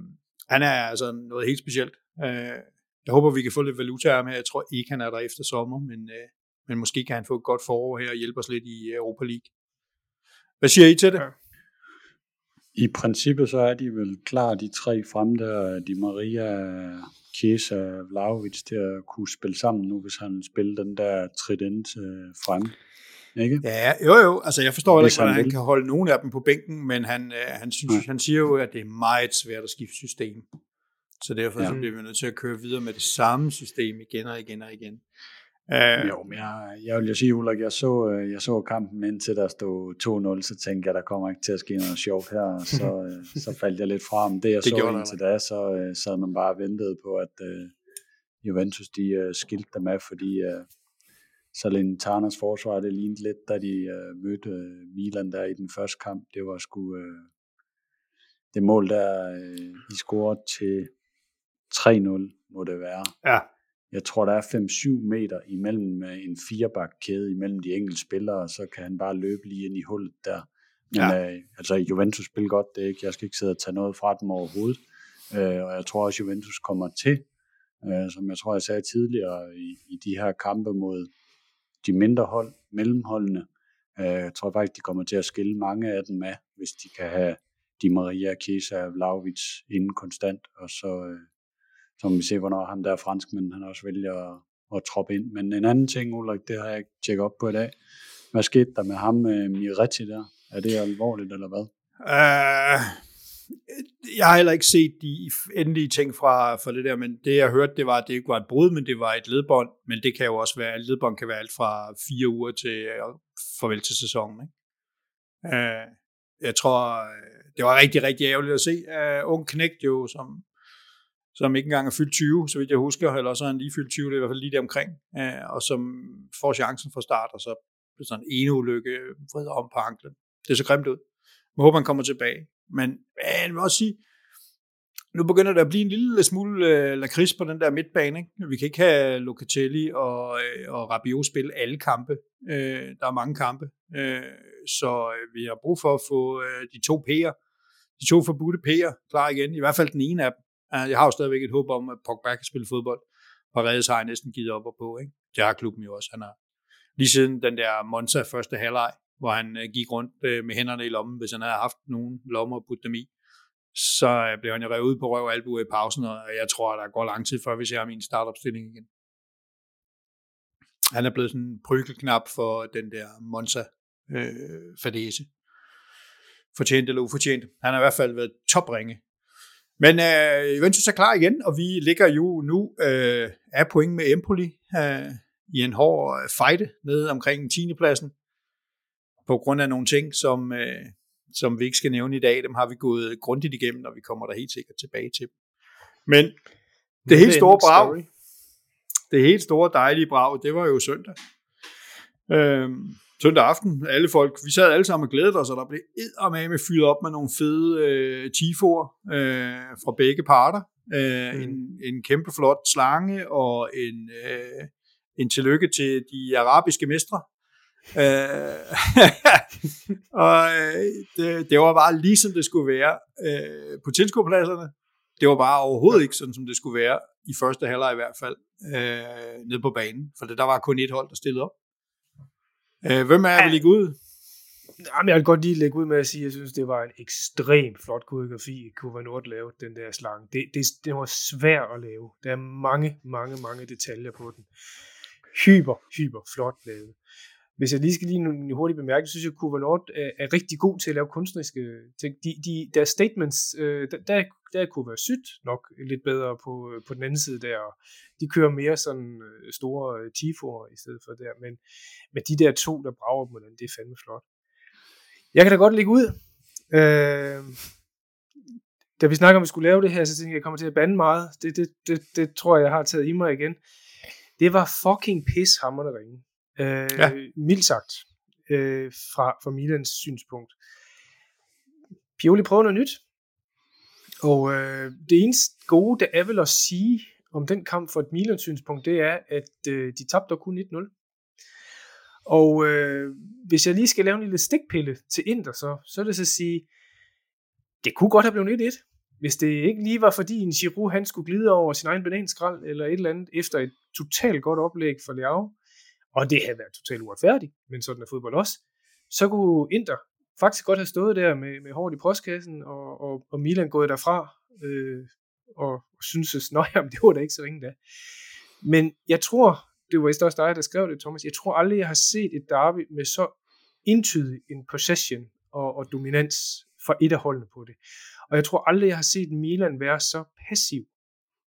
han er altså noget helt specielt. Øh, jeg håber, vi kan få lidt valuta af ham her. Jeg tror ikke, han er der efter sommer, men, øh, men måske kan han få et godt forår her og hjælpe os lidt i Europa League. Hvad siger I til det? I princippet så er de vel klar, de tre frem der, Di Maria, Chiesa, Vlaovic, til at kunne spille sammen nu, hvis han spiller den der trident øh, frem. Ikke? Ja, jo jo, altså jeg forstår ikke, hvordan han, han kan holde nogen af dem på bænken, men han, øh, han, synes, ja. han siger jo, at det er meget svært at skifte system. Så derfor ja. så bliver vi nødt til at køre videre med det samme system igen og igen og igen. Uh, jo, men jeg, jeg vil jo sige, Ulrik, jeg så, øh, jeg så kampen indtil der stod 2-0, så tænkte jeg, der kommer ikke til at ske noget sjovt her, og så, øh, så faldt jeg lidt fra. Men det jeg det så indtil da, så, så havde man bare ventet på, at uh, Juventus de uh, skilte dem af, fordi uh, Salernitanas forsvar, det lignede lidt, da de uh, mødte uh, Milan der i den første kamp. Det var sgu uh, det mål der, uh, de scorede til 3-0, må det være. Ja jeg tror, der er 5-7 meter imellem en firebakkæde imellem de enkelte spillere, så kan han bare løbe lige ind i hullet der. Men ja. øh, altså Juventus spiller godt, det er ikke, jeg skal ikke sidde og tage noget fra dem overhovedet. Øh, og jeg tror også, Juventus kommer til, øh, som jeg tror, jeg sagde tidligere, i, i de her kampe mod de mindre hold, mellemholdene. Øh, jeg tror faktisk, de kommer til at skille mange af dem med, hvis de kan have Di Maria, Chiesa og Vlaovic inden konstant, og så, øh, så må vi se, hvornår ham der franskmænd, han også vælger at, at troppe ind. Men en anden ting, Ulrik, det har jeg ikke tjekket op på i dag. Hvad skete der med ham, med Miretti der? Er det alvorligt, eller hvad? Uh, jeg har heller ikke set de endelige ting fra, fra det der, men det jeg hørte, det var, at det ikke var et brud, men det var et ledbånd, men det kan jo også være, et ledbånd kan være alt fra fire uger til øh, farvel til sæsonen. Ikke? Uh, jeg tror, det var rigtig, rigtig ærgerligt at se. Uh, ung knægt jo, som som ikke engang er fyldt 20, så vidt jeg husker, eller så er han lige fyldt 20, det er i hvert fald lige der omkring, øh, og som får chancen fra start, og så bliver sådan en ulykke vrider om på anklen. Det så grimt ud. Jeg håber, han kommer tilbage. Men jeg vil også sige, nu begynder der at blive en lille smule øh, lakrids på den der midtbane. Ikke? Vi kan ikke have Locatelli og, øh, og Rabiot spille alle kampe. Øh, der er mange kampe. Øh, så øh, vi har brug for at få øh, de to P'er, de to forbudte P'er klar igen. I hvert fald den ene af dem. Øh, jeg har jo stadigvæk et håb om, at Pogba kan spille fodbold. Paredes har jeg næsten givet op og på. Ikke? Det har klubben jo også. Han har lige siden den der Monza første halvleg, hvor han øh, gik rundt øh, med hænderne i lommen, hvis han havde haft nogen lommer at putte dem i, så blev han jo revet ud på røv og albu i pausen, og jeg tror, at der går lang tid, før vi ser ham i en startopstilling igen. Han er blevet sådan en prykelknap for den der Monza øh, fadese. Fortjent eller ufortjent. Han har i hvert fald været topringe men øh, Juventus er klar igen, og vi ligger jo nu øh, af point med Empoli øh, i en hård fejde nede omkring 10. pladsen. På grund af nogle ting, som, øh, som vi ikke skal nævne i dag, dem har vi gået grundigt igennem, og vi kommer der helt sikkert tilbage til. Men det helt store brag, det helt store dejlige brag, det var jo søndag. Øh, søndag aften, alle folk, vi sad alle sammen og glædede os, og der blev med fyldt op med nogle fede øh, tifoer øh, fra begge parter. Øh, mm. en, en kæmpe flot slange og en, øh, en tillykke til de arabiske mestre. øh, og øh, det, det var bare lige som det skulle være øh, på tilskuerpladserne. Det var bare overhovedet ikke sådan, som det skulle være i første halvleg i hvert fald, øh, nede på banen. For det, der var kun et hold, der stillede op. Øh, hvem er jeg vil ligge ud? Jamen, jeg vil godt lige lægge ud med at sige, at jeg synes, det var en ekstremt flot koreografi, Nord lavede, den der slange. Det, det, det var svært at lave. Der er mange, mange, mange detaljer på den. Hyper, hyper flot lavet. Hvis jeg lige skal lige en hurtig bemærke, synes jeg, at Nord er, er rigtig god til at lave kunstneriske ting. De, de, deres statements, øh, der, der, der kunne være sygt nok lidt bedre på, øh, på den anden side der. De kører mere sådan øh, store tifoer i stedet for der. Men, men de der to, der brager dem, det er fandme flot. Jeg kan da godt lægge ud. Øh, da vi snakker om, at vi skulle lave det her, så tænkte jeg, at jeg kommer til at bande meget. Det, det, det, det tror jeg, jeg har taget i mig igen. Det var fucking pishammerende ringe. Øh, ja. Mildt sagt. Øh, fra, fra Milans synspunkt. Pioli prøver noget nyt. Og øh, det eneste gode, der er vel at sige om den kamp for et Milan synspunkt, det er, at øh, de tabte kun 1-0. Og øh, hvis jeg lige skal lave en lille stikpille til Inter, så, så er det så at sige, det kunne godt have blevet 1-1, hvis det ikke lige var fordi en Giroud han skulle glide over sin egen bananskrald eller et eller andet efter et totalt godt oplæg for Leao, og det havde været totalt uretfærdigt, men sådan er fodbold også, så kunne Inter faktisk godt have stået der med, med hårdt i postkassen, og, og, og Milan gået derfra, øh, og, og synes, at jamen, det var da ikke så ringe da. Men jeg tror, det var i også dig, der skrev det, Thomas, jeg tror aldrig, jeg har set et derby med så entydig en possession og, og dominans for et af holdene på det. Og jeg tror aldrig, jeg har set Milan være så passiv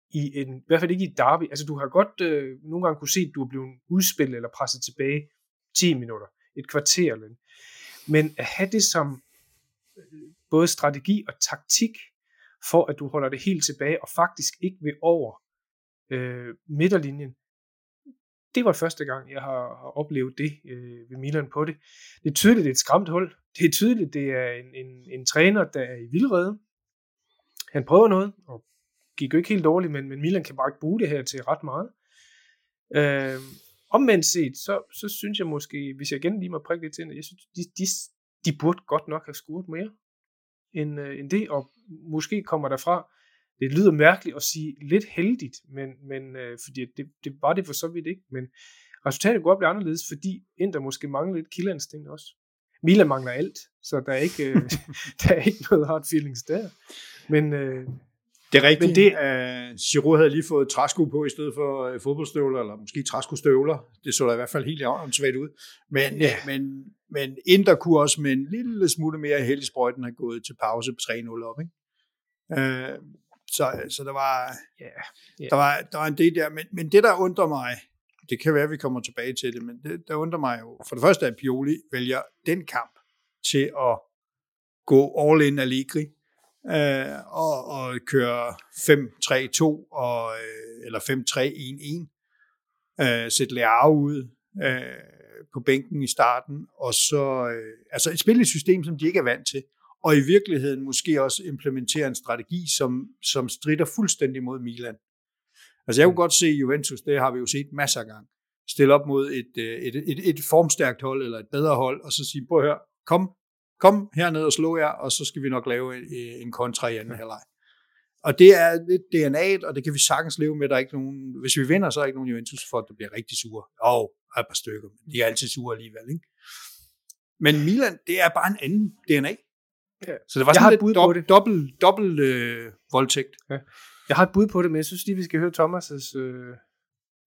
i en, i hvert fald ikke i derby. Altså du har godt øh, nogle gange kunne se, at du er blevet udspillet eller presset tilbage 10 minutter, et kvarter eller Men at have det som øh, både strategi og taktik, for at du holder det helt tilbage, og faktisk ikke vil over øh, midterlinjen, det var første gang, jeg har, har oplevet det øh, ved Milan på det. Det er tydeligt, det er et skræmt hul. Det er tydeligt, det er en, en, en træner, der er i vildrede. Han prøver noget, og gik jo ikke helt dårligt, men, men Milan kan bare ikke bruge det her til ret meget. Øh, omvendt set, så, så synes jeg måske, hvis jeg igen lige må prikke lidt til, jeg synes, de, de, de burde godt nok have scoret mere end, øh, end det, og måske kommer derfra, det lyder mærkeligt at sige lidt heldigt, men, men øh, fordi det, det var det for så vidt ikke, men resultatet kunne godt blive anderledes, fordi Inter måske mangler lidt killerinstinkt også. Milan mangler alt, så der er ikke, øh, der er ikke noget hard feelings der. Men, øh, det er rigtigt. Men det, uh, Giroud havde lige fået træsko på i stedet for uh, fodboldstøvler, eller måske træskostøvler. Det så der i hvert fald helt åndssvagt ud. Men, ja. men, men Inter kunne også med en lille smule mere held i sprøjten have gået til pause på 3-0 op. Ikke? Uh, så, så der var, yeah. Yeah. Der, var, der var en del der. Men, men det, der undrer mig, det kan være, at vi kommer tilbage til det, men det, der undrer mig jo, for det første, at Pioli vælger den kamp til at gå all in Allegri, øh, og, og køre 5-3-2 og, øh, eller 5-3-1-1. Øh, sætte Leao ud øh, på bænken i starten, og så øh, altså et spil system, som de ikke er vant til, og i virkeligheden måske også implementere en strategi, som, som strider fuldstændig mod Milan. Altså jeg kunne godt se Juventus, det har vi jo set masser af gange, stille op mod et, øh, et, et, et formstærkt hold, eller et bedre hold, og så sige, prøv at høre, kom, kom herned og slå jer, og så skal vi nok lave en, en kontra i anden halvleg. Og det er lidt DNA'et, og det kan vi sagtens leve med. Der er ikke nogen, hvis vi vinder, så er der ikke nogen Juventus-folk, der bliver rigtig sure. Og oh, er et par stykker, men de er altid sure alligevel. Ikke? Men Milan, det er bare en anden DNA. Ja. Så det var sådan lidt dobbelt, dobbelt, dobbelt øh, voldtægt. Ja. Jeg har et bud på det, men jeg synes lige, vi skal høre Thomas' øh,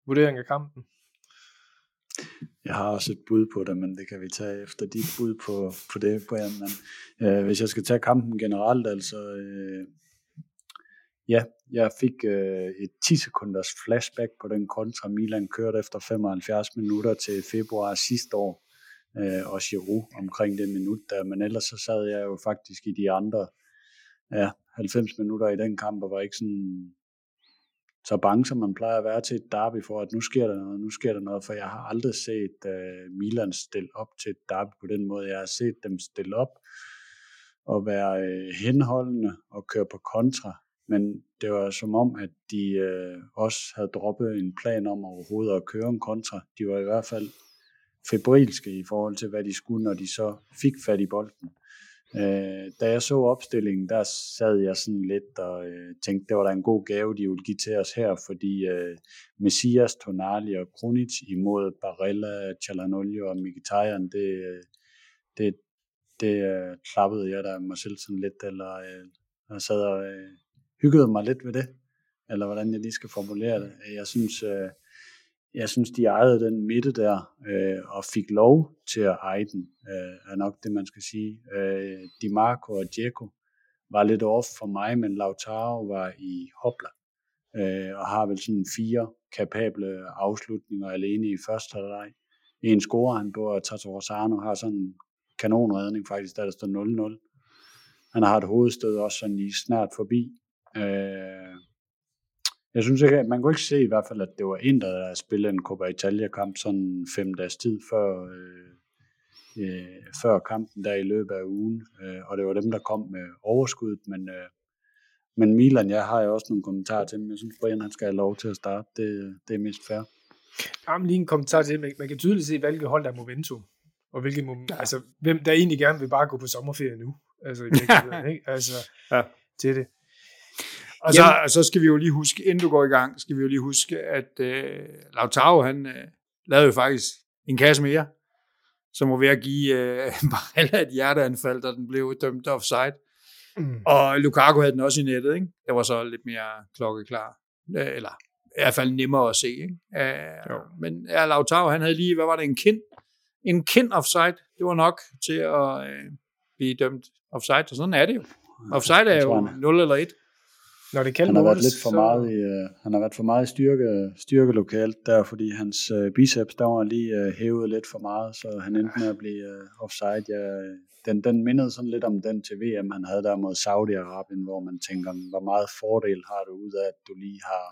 vurdering af kampen. Jeg har også et bud på det, men det kan vi tage efter dit bud på, på det, Brian. Men, øh, hvis jeg skal tage kampen generelt, altså... Øh, ja, jeg fik øh, et 10 sekunders flashback på den kontra, Milan kørte efter 75 minutter til februar sidste år, øh, og Giroud omkring det minut der, men ellers så sad jeg jo faktisk i de andre ja, 90 minutter i den kamp, og var ikke sådan så bange, som man plejer at være til et derby for, at nu sker der noget, nu sker der noget, for jeg har aldrig set uh, Milan stille op til et derby på den måde. Jeg har set dem stille op og være uh, henholdende og køre på kontra, men det var som om, at de uh, også havde droppet en plan om overhovedet at køre en kontra. De var i hvert fald febrilske i forhold til, hvad de skulle, når de så fik fat i bolden. Øh, da jeg så opstillingen, der sad jeg sådan lidt og øh, tænkte, det var da en god gave, de ville give til os her, fordi øh, Messias, Tonali og Krunic imod Barella, Chalanolio og Mkhitaryan, det, øh, det, det øh, klappede jeg da mig selv sådan lidt, eller øh, jeg sad og øh, hyggede mig lidt ved det, eller hvordan jeg lige skal formulere det. Jeg synes, øh, jeg synes, de ejede den midte der, øh, og fik lov til at eje den, øh, er nok det, man skal sige. Øh, Di Marco og Dzeko var lidt off for mig, men Lautaro var i hopla, øh, og har vel sådan fire kapable afslutninger alene i første halvleg. En scorer han på, og Tato Rosano har sådan en kanonredning faktisk, der der står 0-0. Han har et hovedstød også sådan lige snart forbi. Øh, jeg synes ikke, man kunne ikke se i hvert fald, at det var en, der spillede en Coppa Italia-kamp sådan fem dages tid før, øh, øh, før kampen der i løbet af ugen. Øh, og det var dem, der kom med overskuddet, men, øh, men Milan, jeg har jo også nogle kommentarer til, men jeg synes, Brian han skal have lov til at starte. Det, det er mest fair. Jamen, lige en kommentar til, man, man kan tydeligt se, hvilke hold der er momentum, og hvilke, ja. altså, hvem der egentlig gerne vil bare gå på sommerferie nu. Altså, i ikke? altså ja. til det. Og så, og så skal vi jo lige huske, inden du går i gang, skal vi jo lige huske, at øh, Lautaro, han øh, lavede jo faktisk en kasse mere, som var ved at give øh, Barella et hjerteanfald, da den blev dømt offside. Mm. Og Lukaku havde den også i nettet, ikke? Det var så lidt mere klokkeklar. Øh, eller i hvert fald nemmere at se, ikke? Uh, men ja, Lautaro, han havde lige, hvad var det, en kind? En kind offside. Det var nok til at uh, blive dømt offside, og sådan er det jo. Offside er jo 0 eller 1. Når det han har været lidt for så... meget i, uh, han har været for meget i styrke, styrke lokalt der, fordi hans uh, biceps, der var lige uh, hævet lidt for meget, så han endte med at blive uh, offside. Ja, den, den mindede sådan lidt om den til VM, han havde der mod Saudi-Arabien, hvor man tænker, hvor meget fordel har du ud af, at du lige har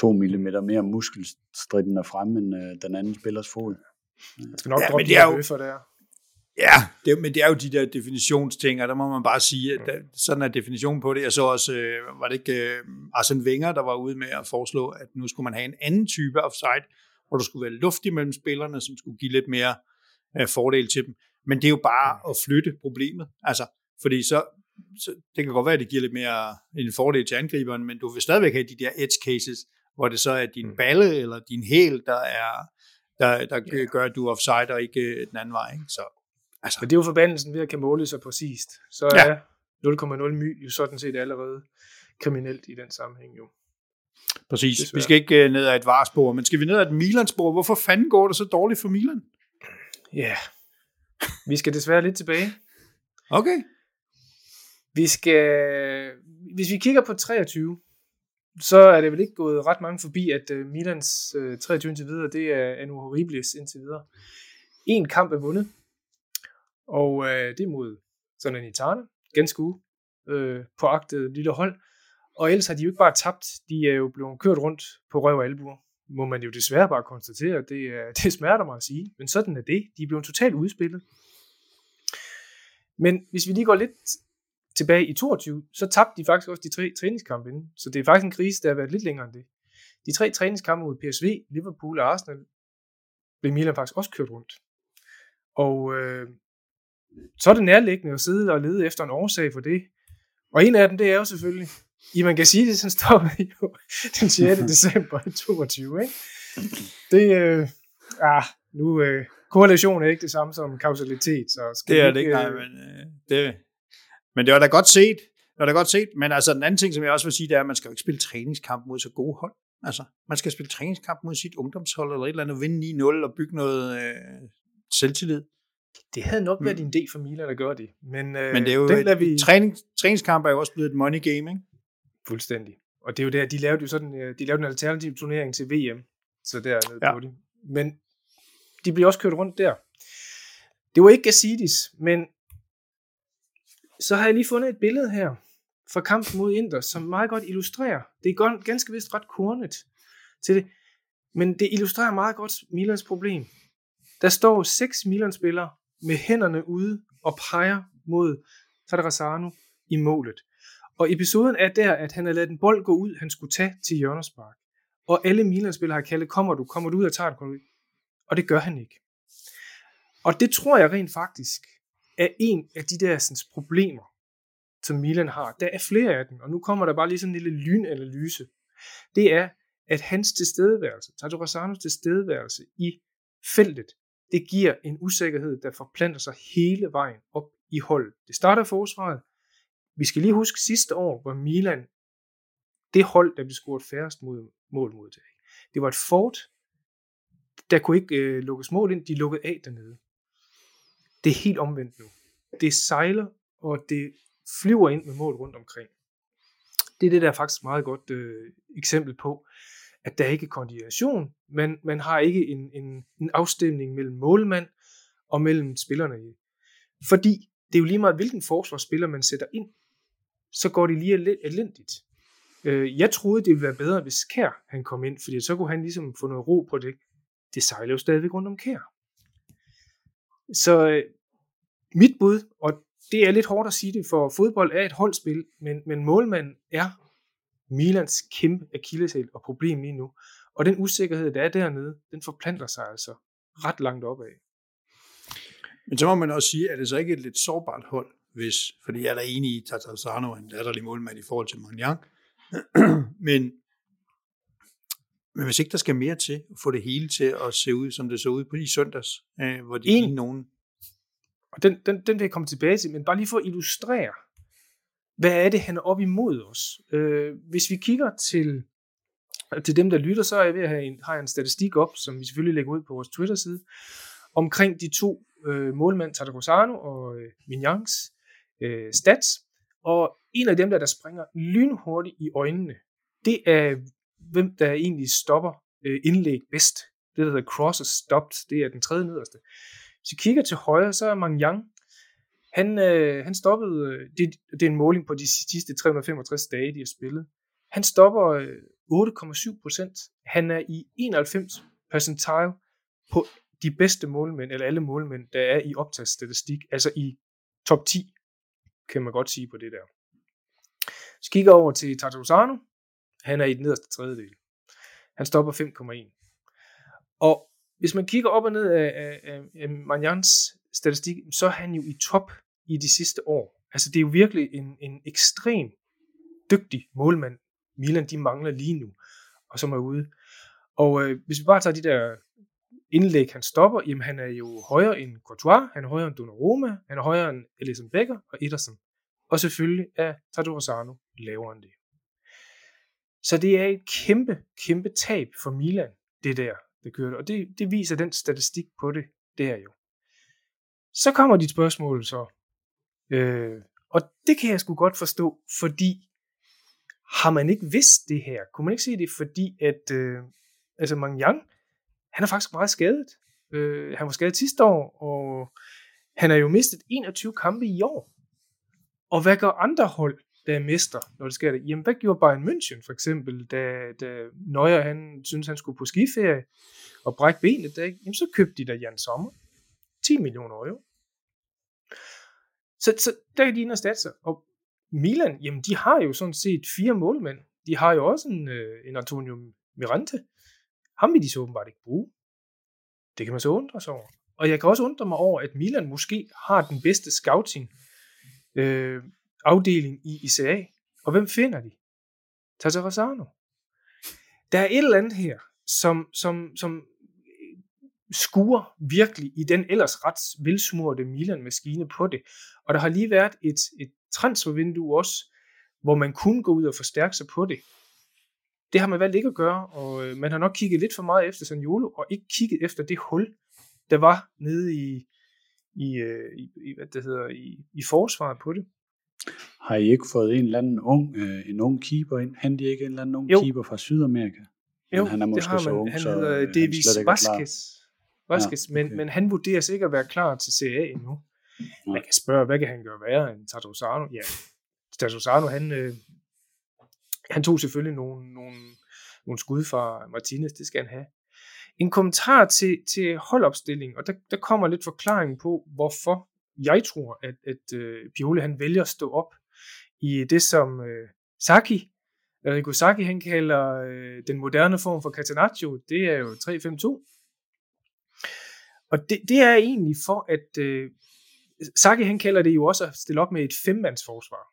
to millimeter mere muskelstridende frem end uh, den anden spillers fod. Jeg skal nok ja, droppe de her for der. Ja, det, men det er jo de der definitionsting, og der må man bare sige, at der, sådan er definitionen på det. Jeg så også, øh, var det ikke øh, Arsene Wenger, der var ude med at foreslå, at nu skulle man have en anden type offside, hvor der skulle være luft imellem spillerne, som skulle give lidt mere øh, fordel til dem. Men det er jo bare at flytte problemet. Altså, fordi så, så, det kan godt være, at det giver lidt mere en fordel til angriberen, men du vil stadigvæk have de der edge cases, hvor det så er din balle eller din hæl, der er der, der gør, at du er offside og ikke den anden vej. Ikke? Så Altså. Men det er jo forbandelsen ved at kan måle så præcist. Så ja. er 0,0 my jo sådan set allerede kriminelt i den sammenhæng jo. Præcis. Desværre. Vi skal ikke uh, ned ad et varespor, men skal vi ned ad et Milan-spor? Hvorfor fanden går det så dårligt for Milan? Ja, yeah. vi skal desværre lidt tilbage. Okay. Vi skal, hvis vi kigger på 23, så er det vel ikke gået ret mange forbi, at uh, Milans uh, øh, 23 indtil videre, det er Anu Horribilis indtil videre. En kamp er vundet, og øh, det er mod sådan en Itana, ganske uge, øh, på agtet lille hold. Og ellers har de jo ikke bare tabt, de er jo blevet kørt rundt på røv og albuer. Må man jo desværre bare konstatere, det, er, det smerter mig at sige, men sådan er det. De er blevet totalt udspillet. Men hvis vi lige går lidt tilbage i 22, så tabte de faktisk også de tre træningskampe inden. Så det er faktisk en krise, der har været lidt længere end det. De tre træningskampe mod PSV, Liverpool og Arsenal, blev Milan faktisk også kørt rundt. Og øh, så er det nærliggende at sidde og lede efter en årsag for det. Og en af dem, det er jo selvfølgelig, i man kan sige det, sådan står jo den 6. december 22, ikke? Det, øh, ah, nu, øh, korrelation er ikke det samme som kausalitet, så skal Det er det ikke, nej, øh, men øh, det, men det var da godt set, det var da godt set, men altså den anden ting, som jeg også vil sige, det er, at man skal jo ikke spille træningskamp mod så gode hold. Altså, man skal spille træningskamp mod sit ungdomshold, eller et eller andet, vinde 9-0 og bygge noget øh, selvtillid. Det havde nok været mm. en idé for Milan at gøre det. Men, øh, men det er jo, den lader vi... træning, træningskamp er jo også blevet et money game, ikke? Fuldstændig. Og det er jo der, de lavede jo sådan, øh, de lavede en alternativ turnering til VM, så der ja. på det. Men de bliver også kørt rundt der. Det var ikke Gassidis, men så har jeg lige fundet et billede her fra kampen mod Inter, som meget godt illustrerer. Det er ganske vist ret kornet til det, men det illustrerer meget godt Milans problem. Der står seks Milan-spillere med hænderne ude og peger mod Tadrasano i målet. Og episoden er der, at han har ladet en bold gå ud, han skulle tage til hjørnespark. Og alle Milan-spillere har kaldet, kommer du, kommer du ud og tager den? Og det gør han ikke. Og det tror jeg rent faktisk er en af de der sådan, problemer, som Milan har. Der er flere af dem, og nu kommer der bare lige sådan en lille lynanalyse. Det er, at hans tilstedeværelse, Tato tilstedeværelse i feltet, det giver en usikkerhed, der forplanter sig hele vejen op i holdet. Det starter forsvaret. Vi skal lige huske sidste år, hvor Milan, det hold, der blev scoret færrest mod, mål mod det. Det var et fort, der kunne ikke øh, lukkes mål ind, de lukkede af dernede. Det er helt omvendt nu. Det sejler, og det flyver ind med mål rundt omkring. Det er det, der er faktisk meget godt øh, eksempel på, at der ikke er koordination, men man har ikke en, en, en afstemning mellem målmand og mellem spillerne. Fordi det er jo lige meget, hvilken forsvarsspiller man sætter ind, så går det lige elendigt. Øh, jeg troede, det ville være bedre, hvis Kær han kom ind, fordi så kunne han ligesom få noget ro på det. Det sejler jo stadigvæk rundt om Kær. Så øh, mit bud, og det er lidt hårdt at sige det, for fodbold er et holdspil, men, men målmanden er Milans kæmpe akilleshæl og problem lige nu. Og den usikkerhed, der er dernede, den forplanter sig altså ret langt opad. Men så må man også sige, at det så ikke et lidt sårbart hold, hvis, fordi jeg er da enig i, at Tatarano er en latterlig målmand i forhold til Magnan, men, men hvis ikke der skal mere til at få det hele til at se ud, som det så ud på de søndags, øh, hvor de en, nogen... Og den, den, den vil jeg komme tilbage til, men bare lige for at illustrere, hvad er det, han er op imod os? Øh, hvis vi kigger til, til dem, der lytter, så er jeg ved at have en, har jeg en statistik op, som vi selvfølgelig lægger ud på vores Twitter-side, omkring de to øh, målmænd, Tata Rosano og øh, Mignans øh, stats. Og en af dem, der, der springer lynhurtigt i øjnene, det er, hvem der egentlig stopper øh, indlæg bedst. Det, der hedder crosses stopped, det er den tredje nederste. Hvis vi kigger til højre, så er Mangyang, han, øh, han stoppede, øh, det, det er en måling på de sidste 365 dage, de har spillet. Han stopper øh, 8,7 procent. Han er i 91 percentile på de bedste målmænd, eller alle målmænd, der er i optagsstatistik, altså i top 10, kan man godt sige på det der. Så kigger over til Tartarusano. han er i den nederste tredjedel. Han stopper 5,1. Og hvis man kigger op og ned af, af, af, af Magnans statistik, så er han jo i top i de sidste år. Altså det er jo virkelig en, en ekstrem dygtig målmand, Milan de mangler lige nu, og som er ude. Og øh, hvis vi bare tager de der indlæg, han stopper, jamen han er jo højere end Courtois, han er højere end Donnarumma, han er højere end Alisson Becker og Ederson. Og selvfølgelig er Tado Rosano lavere end det. Så det er et kæmpe, kæmpe tab for Milan, det der, der det, Og det, det viser den statistik på det, det er jo. Så kommer dit spørgsmål så. Øh, og det kan jeg sgu godt forstå, fordi har man ikke vidst det her? Kunne man ikke se det, fordi at øh, altså Mangyang, han er faktisk meget skadet. Øh, han var skadet sidste år, og han har jo mistet 21 kampe i år. Og hvad gør andre hold, der er mester, når det sker det? Jamen, hvad gjorde Bayern München for eksempel, da, da Neuer han synes han skulle på skiferie og brække benet? Der, Jamen, så købte de der Jan Sommer. 10 millioner euro. Så, så der kan de ind og sig. Og Milan, jamen de har jo sådan set fire målmænd. De har jo også en, øh, en Antonio Mirante. Ham vil de så åbenbart ikke bruge. Det kan man så undre sig over. Og jeg kan også undre mig over, at Milan måske har den bedste scouting øh, afdeling i ICA. Og hvem finder de? Tata Rosano. Der er et eller andet her, som, som, som skuer virkelig i den ellers ret velsmurte Milan-maskine på det. Og der har lige været et, et transfervindue også, hvor man kunne gå ud og forstærke sig på det. Det har man valgt ikke at gøre, og øh, man har nok kigget lidt for meget efter Sanjolo, og ikke kigget efter det hul, der var nede i, i, øh, i, i hvad det hedder, i, i forsvaret på det. Har I ikke fået en eller anden ung, øh, en ung keeper ind? Han ikke en eller anden ung jo. keeper fra Sydamerika? Jo, Men han er måske det har man. Så ung, han så hedder øh, Davis Vasquez. Vasquez, ja, okay. men, men han vurderes ikke at være klar til CA endnu. Man kan spørge, hvad kan han gøre værre end Tato Ja, Tato han, øh, han tog selvfølgelig nogle, nogle, nogle skud fra Martinez, det skal han have. En kommentar til, til holdopstilling, og der, der kommer lidt forklaring på, hvorfor jeg tror, at, at uh, Pioli han vælger at stå op i det, som uh, Saki, Rico Saki, han kalder uh, den moderne form for Catenaccio, det er jo 3-5-2. Og det, det er egentlig for, at øh, Saki han kalder det jo også at stille op med et femmandsforsvar.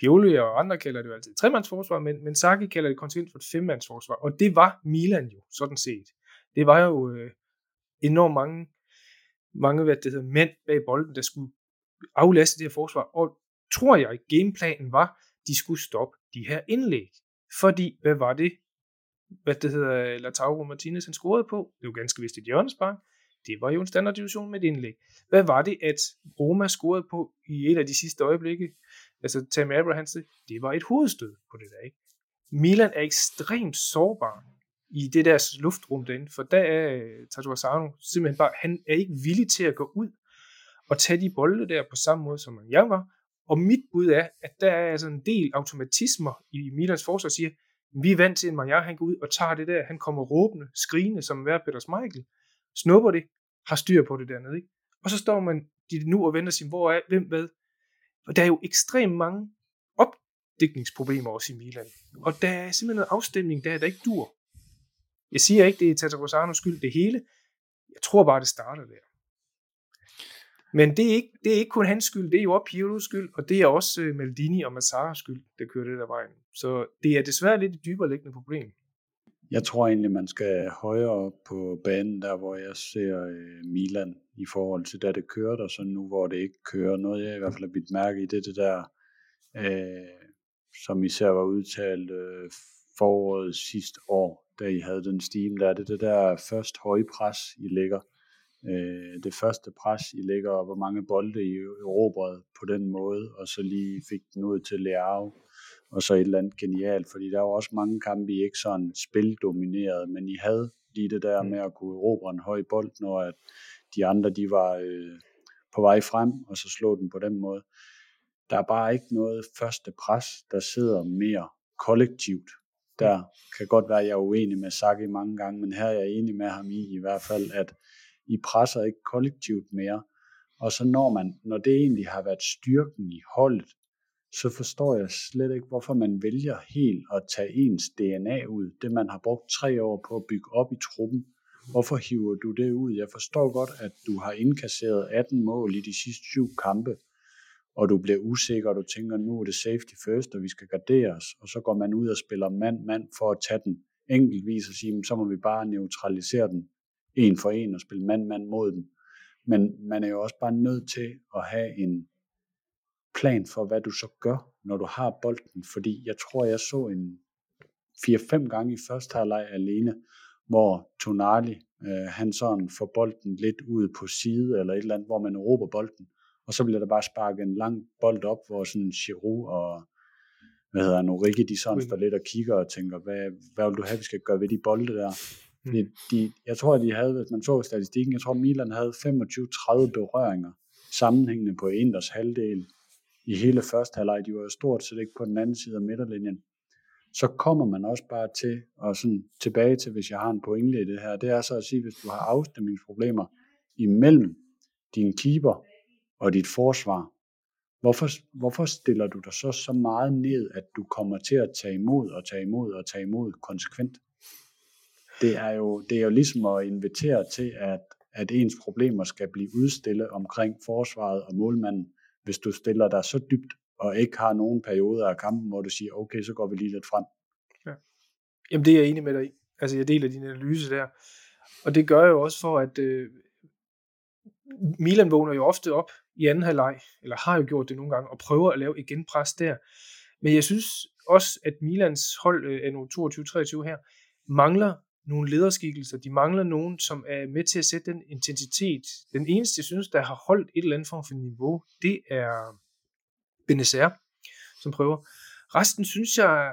Pioli og andre kalder det jo altid tremandsforsvar, men, men Saki kalder det konsekvent for et femmandsforsvar, og det var Milan jo, sådan set. Det var jo øh, enormt mange, mange hvad det hedder, mænd bag bolden, der skulle aflaste det her forsvar, og tror jeg, gameplanen var, de skulle stoppe de her indlæg. Fordi, hvad var det, hvad det hedder, Lautaro Martinez han scorede på? Det var ganske vist et hjørnespark. Det var jo en standarddivision med et indlæg. Hvad var det, at Roma scorede på i et af de sidste øjeblikke? Altså Tammy Abraham, det var et hovedstød på det der, ikke? Milan er ekstremt sårbar i det der luftrum derinde, for der er øh, Tatu simpelthen bare, han er ikke villig til at gå ud og tage de bolde der på samme måde, som jeg var. Og mit bud er, at der er altså en del automatismer i Milans forsvar, siger, vi er vant til, at Maja, han går ud og tager det der, han kommer råbende, skrigende, som hver Peter Michael, snupper det, har styr på det dernede, ikke? Og så står man de nu og venter sig, hvor er, hvem hvad? Og der er jo ekstremt mange opdækningsproblemer også i Milan. Og der er simpelthen en afstemning der, der ikke dur. Jeg siger ikke, det er Tata Rosanos skyld det hele. Jeg tror bare, det starter der. Men det er, ikke, det er ikke kun hans skyld, det er jo også Pirlos skyld, og det er også øh, Maldini og Mazzaras skyld, der kører det der vejen. Så det er desværre lidt et dybere liggende problem. Jeg tror egentlig, man skal højere op på banen, der hvor jeg ser øh, Milan i forhold til da det kørte, og så nu hvor det ikke kører. Noget jeg i hvert fald har bidt mærke i, det det der, øh, som især var udtalt øh, foråret sidste år, da I havde den steam der, det det der først høje pres, I ligger. Øh, det første pres, I ligger, og hvor mange bolde I erobrede på den måde, og så lige fik den ud til Leao og så et eller andet genialt, fordi der var også mange kampe, I ikke sådan spildominerede, men I havde lige det der mm. med at kunne erobre en høj bold, når at de andre de var øh, på vej frem, og så slå den på den måde. Der er bare ikke noget første pres, der sidder mere kollektivt. Der kan godt være, at jeg er uenig med Saki mange gange, men her er jeg enig med ham i i hvert fald, at I presser ikke kollektivt mere. Og så når man, når det egentlig har været styrken i holdet, så forstår jeg slet ikke, hvorfor man vælger helt at tage ens DNA ud, det man har brugt tre år på at bygge op i truppen. Hvorfor hiver du det ud? Jeg forstår godt, at du har indkasseret 18 mål i de sidste syv kampe, og du bliver usikker, og du tænker, nu er det safety first, og vi skal gardere os, og så går man ud og spiller mand-mand for at tage den enkeltvis og sige, så må vi bare neutralisere den en for en og spille mand-mand mod den. Men man er jo også bare nødt til at have en plan for, hvad du så gør, når du har bolden. Fordi jeg tror, jeg så en 4-5 gange i første halvleg alene, hvor Tonali, øh, han sådan får bolden lidt ud på side, eller et eller andet, hvor man råber bolden, og så bliver der bare sparket en lang bold op, hvor sådan Giroud og hvad hedder han, Origi, de sådan står lidt og kigger og tænker, hvad, hvad vil du have, vi skal gøre ved de bolde der? Mm. De, de, jeg tror, at de havde, hvis man så statistikken, jeg tror, Milan havde 25-30 berøringer sammenhængende på Inders halvdel i hele første halvleg. De var jo stort set ikke på den anden side af midterlinjen. Så kommer man også bare til, og sådan tilbage til, hvis jeg har en pointe i det her, det er så at sige, hvis du har afstemningsproblemer imellem din keeper og dit forsvar, hvorfor, hvorfor stiller du dig så så meget ned, at du kommer til at tage imod og tage imod og tage imod konsekvent? Det er jo, det er jo ligesom at invitere til, at, at ens problemer skal blive udstillet omkring forsvaret og målmanden, hvis du stiller dig så dybt, og ikke har nogen perioder af kampen, hvor du siger, okay, så går vi lige lidt frem. Ja. Jamen det er jeg enig med dig i. Altså jeg deler din analyse der. Og det gør jeg jo også for, at øh, Milan vågner jo ofte op i anden halvleg, eller har jo gjort det nogle gange, og prøver at lave igen pres der. Men jeg synes også, at Milans hold øh, er nu 22-23 her, mangler nogle lederskikkelser. De mangler nogen, som er med til at sætte den intensitet. Den eneste, jeg synes, der har holdt et eller andet form for niveau, det er Benacer, som prøver. Resten synes jeg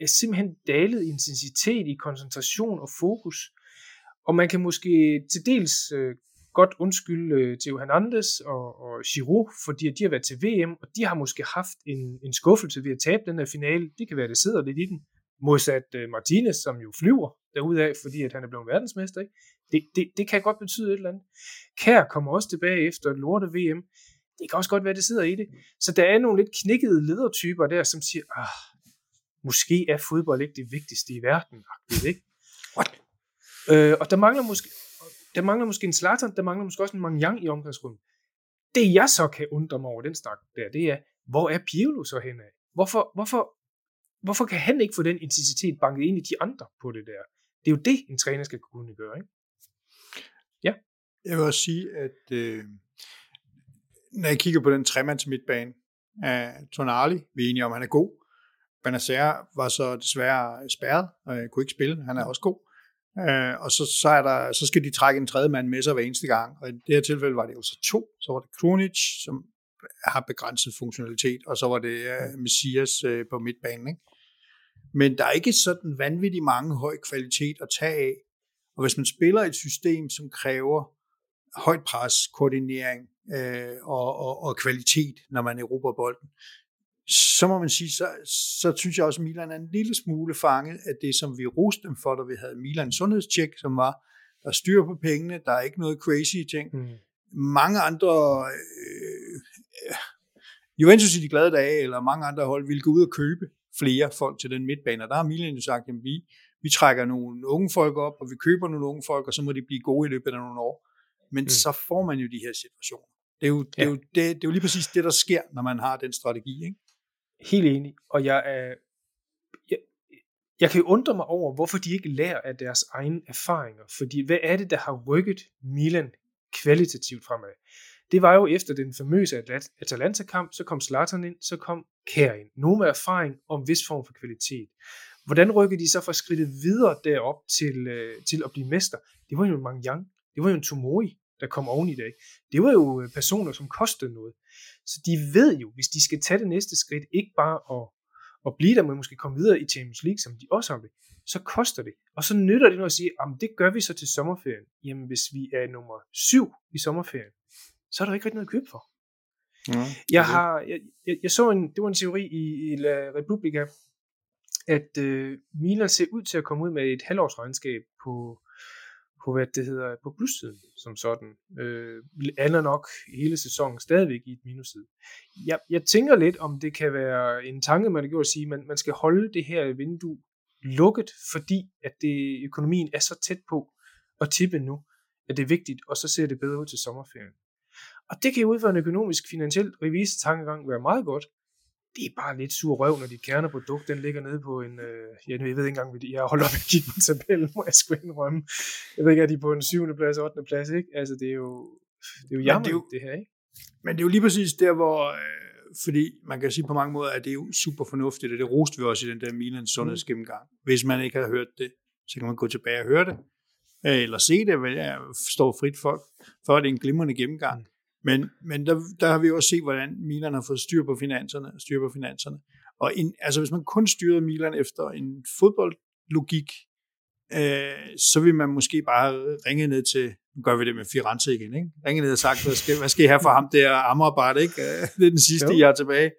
er simpelthen dalet i intensitet, i koncentration og fokus. Og man kan måske til dels øh, godt undskylde øh, Theo Hernandez og, og Giroud, fordi de har været til VM, og de har måske haft en, en skuffelse ved at tabe den her finale. Det kan være, det sidder lidt i den. Modsat øh, Martinez, som jo flyver derudaf, fordi at han er blevet verdensmester. Ikke? Det, det, det kan godt betyde et eller andet. Kær kommer også tilbage efter lorte VM. Det kan også godt være, det sidder i det. Så der er nogle lidt knikkede ledertyper der, som siger, ah, måske er fodbold ikke det vigtigste i verden. Ikke? What? Øh, og der mangler måske, der mangler måske en Zlatan, der mangler måske også en Mangyang i omklædningsrummet. Det jeg så kan undre mig over den snak der, det er, hvor er Pirlo så henad? Hvorfor, hvorfor, hvorfor kan han ikke få den intensitet banket ind i de andre på det der? Det er jo det, en træner skal kunne gøre, ikke? Ja. Jeg vil også sige, at øh, når jeg kigger på den tremands midtbane af Tonali, vi er enige om, han er god. Benacer var så desværre spærret, og jeg kunne ikke spille. Han er også god. Øh, og så, så, er der, så skal de trække en tredje mand med sig hver eneste gang. Og i det her tilfælde var det jo så to. Så var det Krunic, som har begrænset funktionalitet, og så var det uh, Messias uh, på midtbanen. Ikke? Men der er ikke sådan vanvittigt mange høj kvalitet at tage af. Og hvis man spiller et system, som kræver højt pres, koordinering øh, og, og, og kvalitet, når man erobrer bolden, så må man sige, så, så synes jeg også, at Milan er en lille smule fanget af det, som vi roste dem for, da vi havde Milan sundhedstjek, som var, der styr på pengene, der er ikke noget crazy ting. Mm. Mange andre øh, Juventus i de glade dage, eller mange andre hold, ville gå ud og købe flere folk til den midtbane. Og der har Milan jo sagt, at vi, vi trækker nogle unge folk op, og vi køber nogle unge folk, og så må de blive gode i løbet af nogle år. Men mm. så får man jo de her situationer. Det er jo, det, er jo, det, det er jo lige præcis det, der sker, når man har den strategi. Ikke? Helt enig. Og jeg er... Jeg, jeg kan jo undre mig over, hvorfor de ikke lærer af deres egne erfaringer. Fordi hvad er det, der har rykket Milan kvalitativt fremad? Det var jo efter den famøse Atalanta-kamp, så kom Zlatan ind, så kom Kær ind. Nogle med erfaring om en vis form for kvalitet. Hvordan rykker de så fra skridtet videre derop til, øh, til at blive mester? Det var jo en Mangyang, det var jo en Tomori, der kom oven i dag. Det var jo øh, personer, som kostede noget. Så de ved jo, hvis de skal tage det næste skridt, ikke bare at, at blive der, men måske komme videre i Champions League, som de også har det, så koster det. Og så nytter det noget at sige, at det gør vi så til sommerferien. Jamen hvis vi er nummer syv i sommerferien, så er der ikke rigtig noget at købe for. Ja, jeg, har, jeg, jeg, jeg så en, det var en teori i, i La Republica, at øh, Milan ser ud til at komme ud med et halvårsregnskab på, på hvad det hedder, på plussiden som sådan. Øh, ender nok hele sæsonen stadigvæk i et minusside. Jeg, jeg tænker lidt, om det kan være en tanke, man har gjort at sige, at man, man skal holde det her vindue lukket, fordi at det, økonomien er så tæt på at tippe nu, at det er vigtigt, og så ser det bedre ud til sommerferien. Og det kan jo ud fra en økonomisk, finansiel revisor tankegang være meget godt, det er bare lidt sur røv, når dit kerneprodukt, den ligger nede på en, øh, jeg, jeg ved ikke engang, jeg holder op at kigge på tabellen, må jeg sgu indrømme. Jeg ved ikke, er de på en 7. plads, 8. plads, ikke? Altså, det er jo, det er jo jammer, det, det her, ikke? Men det er jo lige præcis der, hvor, øh, fordi man kan sige på mange måder, at det er jo super fornuftigt, og det roste vi også i den der Milan sundhedsgennemgang. Hvis man ikke har hørt det, så kan man gå tilbage og høre det, øh, eller se det, hvad jeg står frit for, for det er en glimrende gennemgang. Men, men der, der har vi også set, hvordan Milan har fået styr på finanserne. Styr på finanserne. Og in, altså, hvis man kun styrede Milan efter en fodboldlogik, øh, så vil man måske bare ringe ned til, nu gør vi det med Firenze igen, ikke? ringe ned og sagt, hvad skal, hvad skal I have for ham der Amrabat, ikke? Øh, det er den sidste, jo. jeg er tilbage.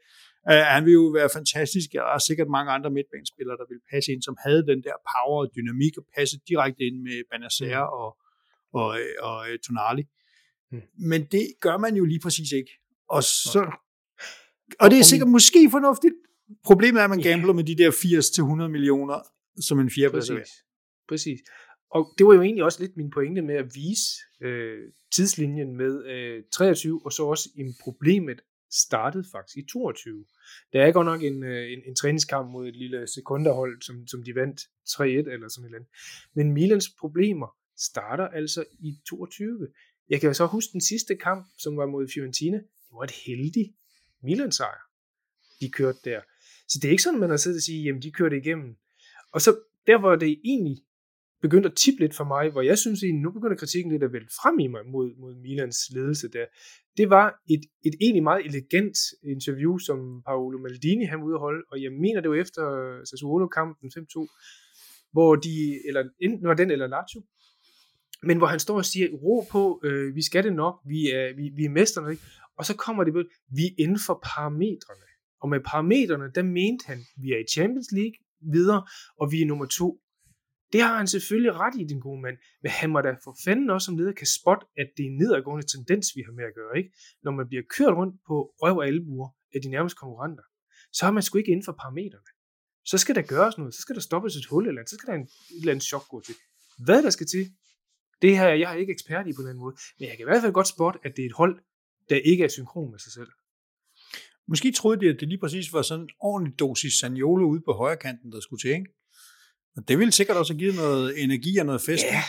Uh, han vil jo være fantastisk. Der er sikkert mange andre midtbanespillere, der vil passe ind, som havde den der power og dynamik og passe direkte ind med Benacer mm. og, og, og, og Tonali. Mm. Men det gør man jo lige præcis ikke. Og, så, og det er sikkert måske fornuftigt. Problemet er, at man gambler med de der 80-100 millioner som en fjerdeplads. Præcis. Præcis. Og det var jo egentlig også lidt min pointe med at vise øh, tidslinjen med øh, 23, og så også en problemet startede faktisk i 22. Der er godt nok en, øh, en, en træningskamp mod et lille sekunderhold, som, som de vandt 3-1 eller sådan et eller andet. Men Milans problemer starter altså i 22. Jeg kan så huske den sidste kamp, som var mod Fiorentina. Det var et heldigt Milan-sejr, de kørte der. Så det er ikke sådan, man har siddet og sige, jamen de kørte igennem. Og så der, hvor det egentlig begyndte at tippe lidt for mig, hvor jeg synes, at nu begynder kritikken lidt at vælge frem i mig mod, mod Milans ledelse der, det var et, et egentlig meget elegant interview, som Paolo Maldini han ude holde, og jeg mener, det var efter Sassuolo-kampen 5-2, hvor de, eller enten var den eller Lazio, men hvor han står og siger, ro på, øh, vi skal det nok, vi er, vi, vi er mesterne, ikke? og så kommer det vi er inden for parametrene. Og med parametrene, der mente han, vi er i Champions League videre, og vi er nummer to. Det har han selvfølgelig ret i, den gode mand, men han må da for fanden også som leder kan spotte, at det er en nedadgående tendens, vi har med at gøre. Ikke? Når man bliver kørt rundt på røv og albuer af de nærmeste konkurrenter, så har man sgu ikke inden for parametrene. Så skal der gøres noget, så skal der stoppes et hul eller andet, så skal der en, et eller andet chok gå til. Hvad der skal til, det her, jeg er ikke ekspert i på den måde, men jeg kan i hvert fald godt spotte, at det er et hold, der ikke er synkron med sig selv. Måske troede de, at det lige præcis var sådan en ordentlig dosis Saniolo ude på højre kanten, der skulle til, ikke? Og det ville sikkert også have givet noget energi og noget fest. Ja,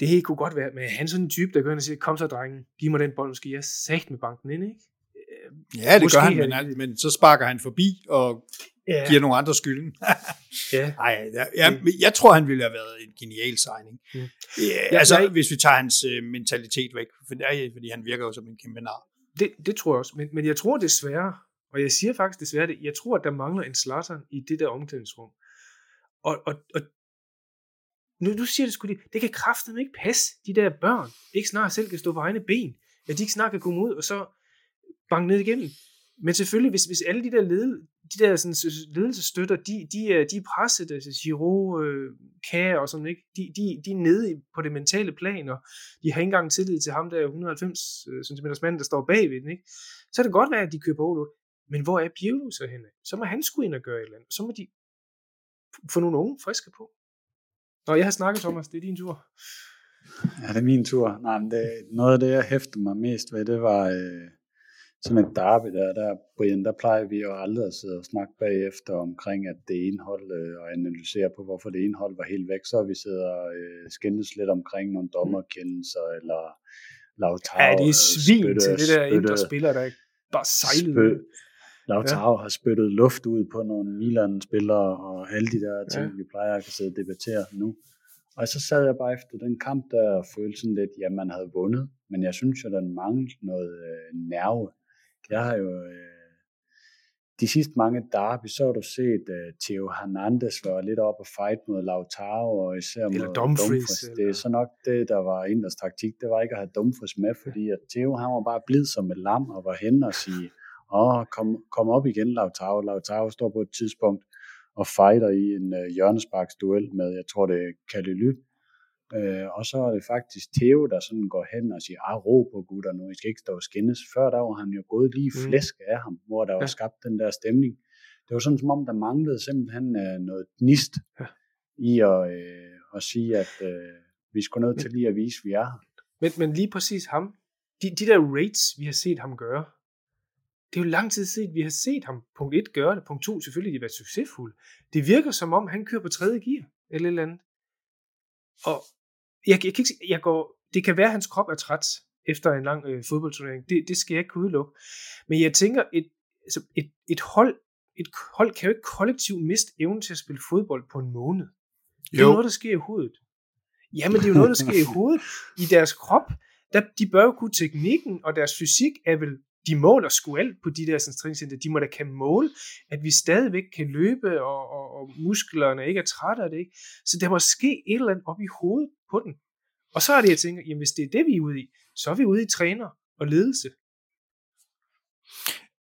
det kunne godt være, men han er sådan en type, der går ind og siger, kom så drengen, giv mig den bold, skal jeg sagt med banken ind, ikke? Ja, det Måske gør han, men, han, men så sparker han forbi og ja. giver nogle andre skylden. ja. Ej, jeg, jeg, jeg tror, han ville have været en genial signing. Mm. Ja, altså, jeg, hvis vi tager hans uh, mentalitet væk, for er, fordi han virker jo som en kæmpe nar. Det, det tror jeg også, men, men jeg tror desværre, og jeg siger faktisk desværre det, jeg tror, at der mangler en Zlatan i det der omklædningsrum. Og, og, og nu, du siger det sgu det, det kan kraften ikke passe, de der børn, ikke snart selv kan stå på egne ben, at de ikke snart kan komme ud, og så banke ned igennem. Men selvfølgelig, hvis, hvis alle de der, led, de der sådan, ledelsesstøtter, de, de, er, de er presset, altså Giro, øh, øh og sådan, ikke? De, de, de er nede på det mentale plan, og de har ikke engang tillid til ham der 190 cm mand, der står bagved den, ikke? Så er det godt være, at de køber Olo. Men hvor er Pirlo så henne? Så må han skulle ind og gøre et eller andet. Så må de få nogle unge friske på. Nå, jeg har snakket, Thomas. Det er din tur. Ja, det er min tur. Nej, men det, noget af det, jeg hæftede mig mest ved, det var øh, sådan et derby der, der, Brian, der plejer vi jo aldrig at sidde og snakke bagefter omkring, at det ene hold, øh, og analysere på, hvorfor det ene hold var helt væk, så vi sidder og øh, skændes lidt omkring nogle dommerkendelser, eller Lautaro. Ja, det er svin spytte, til det der indre spiller, der bare sejlede. Spø, Lautaro ja. har spyttet luft ud på nogle Milan-spillere, og alle de der ting, ja. vi plejer at sidde og debattere nu. Og så sad jeg bare efter den kamp, der følte sådan lidt, ja, man havde vundet, men jeg synes jo, der manglede noget øh, nerve. Jeg har jo øh, de sidste mange derby, så har du set uh, Theo Hernandez var lidt op og fight mod Lautaro, og især eller mod Dumfries. Dumfries. Det er så nok det, der var Inders taktik, det var ikke at have Dumfries med, fordi at Theo han var bare blid som et lam og var hen og sige, åh, kom, kom op igen Lautaro. Lautaro står på et tidspunkt og fighter i en uh, hjørnesparksduel med, jeg tror det er Kalily, Øh, og så er det faktisk Theo, der sådan går hen og siger, ah, ro på gutter nu, I skal ikke stå og skændes. Før der var han jo gået lige mm. flæsk af ham, hvor der ja. var skabt den der stemning. Det var sådan som om, der manglede simpelthen øh, noget gnist ja. i at, øh, at sige, at øh, vi skulle nødt til lige at vise, at vi er her. Men, men lige præcis ham, de, de der rates, vi har set ham gøre, det er jo lang tid siden, vi har set ham, punkt 1, gøre det, punkt 2, selvfølgelig, de har været succesfulde. Det virker som om, han kører på tredje gear, eller et eller andet. Og, jeg, jeg kan ikke, jeg går, det kan være, at hans krop er træt efter en lang øh, fodboldturnering. Det, det skal jeg ikke kunne udelukke. Men jeg tænker, et, altså et, et hold et hold kan jo ikke kollektivt miste evnen til at spille fodbold på en måned. Det er jo. noget, der sker i hovedet. Jamen, det er jo noget, der sker i hovedet. I deres krop, der, de bør jo kunne teknikken, og deres fysik er vel, de måler sgu alt på de der træningscenter. De må da kan måle, at vi stadigvæk kan løbe, og, og, og musklerne ikke er trætte af det. Ikke? Så der må ske et eller andet op i hovedet på den. Og så er det, jeg tænker, jamen hvis det er det, vi er ude i, så er vi ude i træner og ledelse.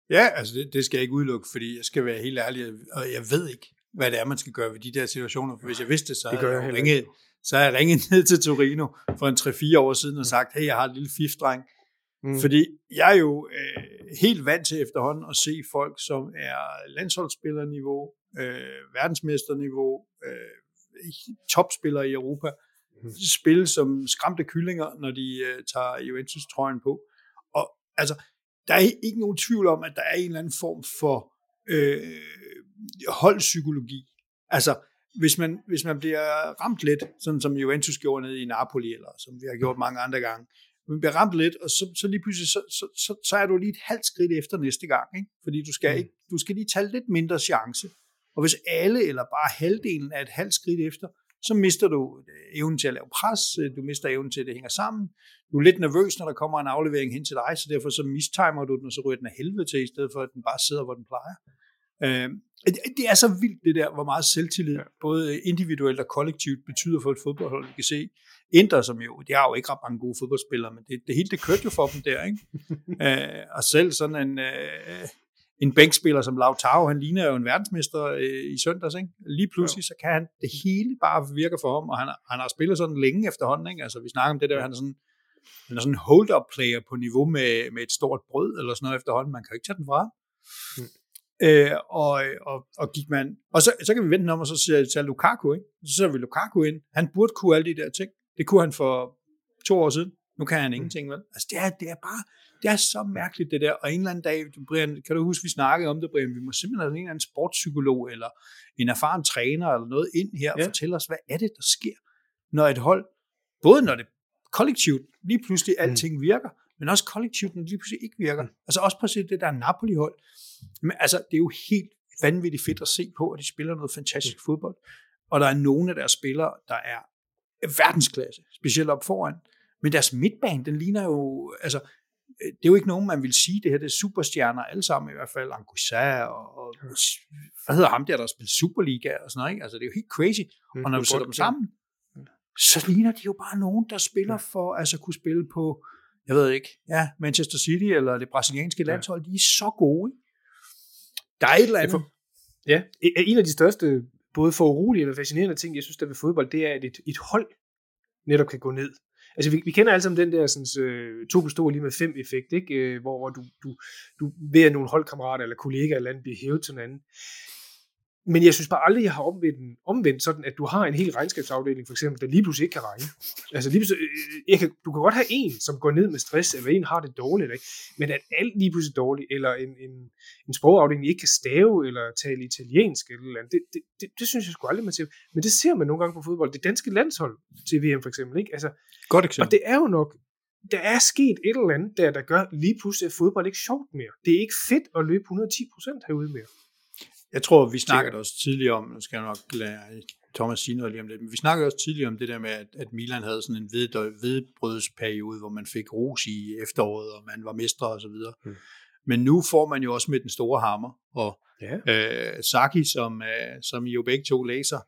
Ja, altså det, det skal jeg ikke udelukke, fordi jeg skal være helt ærlig, og jeg ved ikke, hvad det er, man skal gøre ved de der situationer. For hvis jeg vidste det, så det jeg, jeg ringet, så har jeg ringet ned til Torino for en 3-4 år siden og sagt, hey, jeg har et lille fiftdreng. Mm. Fordi jeg er jo øh, helt vant til efterhånden at se folk, som er landsholdsspillerniveau, øh, verdensmesterniveau, øh, topspillere i Europa, spille som skræmte kyllinger, når de øh, tager Juventus-trøjen på. Og altså, der er ikke nogen tvivl om, at der er en eller anden form for øh, holdpsykologi. Altså, hvis man, hvis man bliver ramt lidt, sådan som Juventus gjorde nede i Napoli, eller som vi har gjort mange andre gange, man bliver ramt lidt, og så, så lige pludselig, så, så, så, så er du lige et halvt skridt efter næste gang, ikke? fordi du skal, mm. ikke, du skal lige tage lidt mindre chance. Og hvis alle, eller bare halvdelen er et halvt skridt efter, så mister du øh, evnen til at lave pres, øh, du mister evnen til, at det hænger sammen. Du er lidt nervøs, når der kommer en aflevering hen til dig, så derfor så mistimer du den, og så ryger den af helvede til, i stedet for at den bare sidder, hvor den plejer. Øh, det er så vildt det der, hvor meget selvtillid, ja. både individuelt og kollektivt, betyder for et fodboldhold. Vi kan se Inter, som jo, de har jo ikke ret mange gode fodboldspillere, men det, det hele det kørte jo for dem der, ikke? øh, og selv sådan en, øh, en bænkspiller som Lautaro, han ligner jo en verdensmester øh, i søndags, ikke? Lige pludselig, så kan han det hele bare virke for ham, og han, han har spillet sådan længe efterhånden, ikke? Altså, vi snakker om det der, han er sådan, han er sådan en hold-up player på niveau med, med et stort brød, eller sådan noget efterhånden, man kan jo ikke tage den fra. Mm. Øh, og, og, og gik man, og så, så kan vi vente om, og så ser til Lukaku, ikke? Så ser vi Lukaku ind. Han burde kunne alle de der ting. Det kunne han for to år siden. Nu kan han ingenting, vel? Altså, det er, det er bare, det er så mærkeligt det der, og en eller anden dag, Brian, kan du huske, vi snakkede om det, Brian, vi må simpelthen have en eller anden sportspsykolog, eller en erfaren træner, eller noget ind her, og ja. fortælle os, hvad er det, der sker, når et hold, både når det kollektivt lige pludselig mm. alting mm. virker, men også kollektivt, når det lige pludselig ikke virker. Mm. Altså også præcis det der Napoli-hold. Men altså, det er jo helt vanvittigt fedt at se på, at de spiller noget fantastisk mm. fodbold. Og der er nogle af deres spillere, der er verdensklasse, specielt op foran. Men deres midtbane, den ligner jo, altså, det er jo ikke nogen, man vil sige, det her det er superstjerner alle sammen, i hvert fald Anguissa og, og hvad hedder ham der, der spiller Superliga og sådan noget, ikke? Altså det er jo helt crazy. Mm, og når du sætter dem sammen, så ligner de jo bare nogen, der spiller for, altså kunne spille på, jeg ved ikke, ja, Manchester City eller det brasilianske landshold, de er så gode. Der er et eller andet. Ja, en af de største, både for urolige og fascinerende ting, jeg synes, der ved fodbold, det er, at et, et hold netop kan gå ned Altså, vi, vi kender alle sammen den der sådan, øh, to plus lige med fem effekt, ikke? Øh, hvor, hvor du, du, du ved at nogle holdkammerater eller kollegaer eller andet bliver hævet til hinanden. Men jeg synes bare aldrig, jeg har omvendt, omvendt sådan, at du har en hel regnskabsafdeling, for eksempel, der lige pludselig ikke kan regne. Altså lige pludselig, øh, jeg kan, du kan godt have en, som går ned med stress, eller en har det dårligt, ikke? men at alt lige pludselig er dårligt, eller en, en, en sprogafdeling ikke kan stave, eller tale italiensk, eller, eller andet, det, det, det, det, synes jeg sgu aldrig, man ser. Men det ser man nogle gange på fodbold. Det danske landshold til VM for eksempel, ikke? Altså, godt eksempel. Og det er jo nok, der er sket et eller andet der, der gør lige pludselig, at fodbold ikke sjovt mere. Det er ikke fedt at løbe 110 procent herude mere. Jeg tror, vi snakkede også tidligere om, nu skal jeg nok lade Thomas sige noget lige om det, men vi snakkede også tidligere om det der med, at, at Milan havde sådan en ved, vedbrødsperiode, hvor man fik ros i efteråret, og man var mestre og så videre. Mm. Men nu får man jo også med den store hammer, og ja. øh, Saki, som, øh, som I jo begge to læser,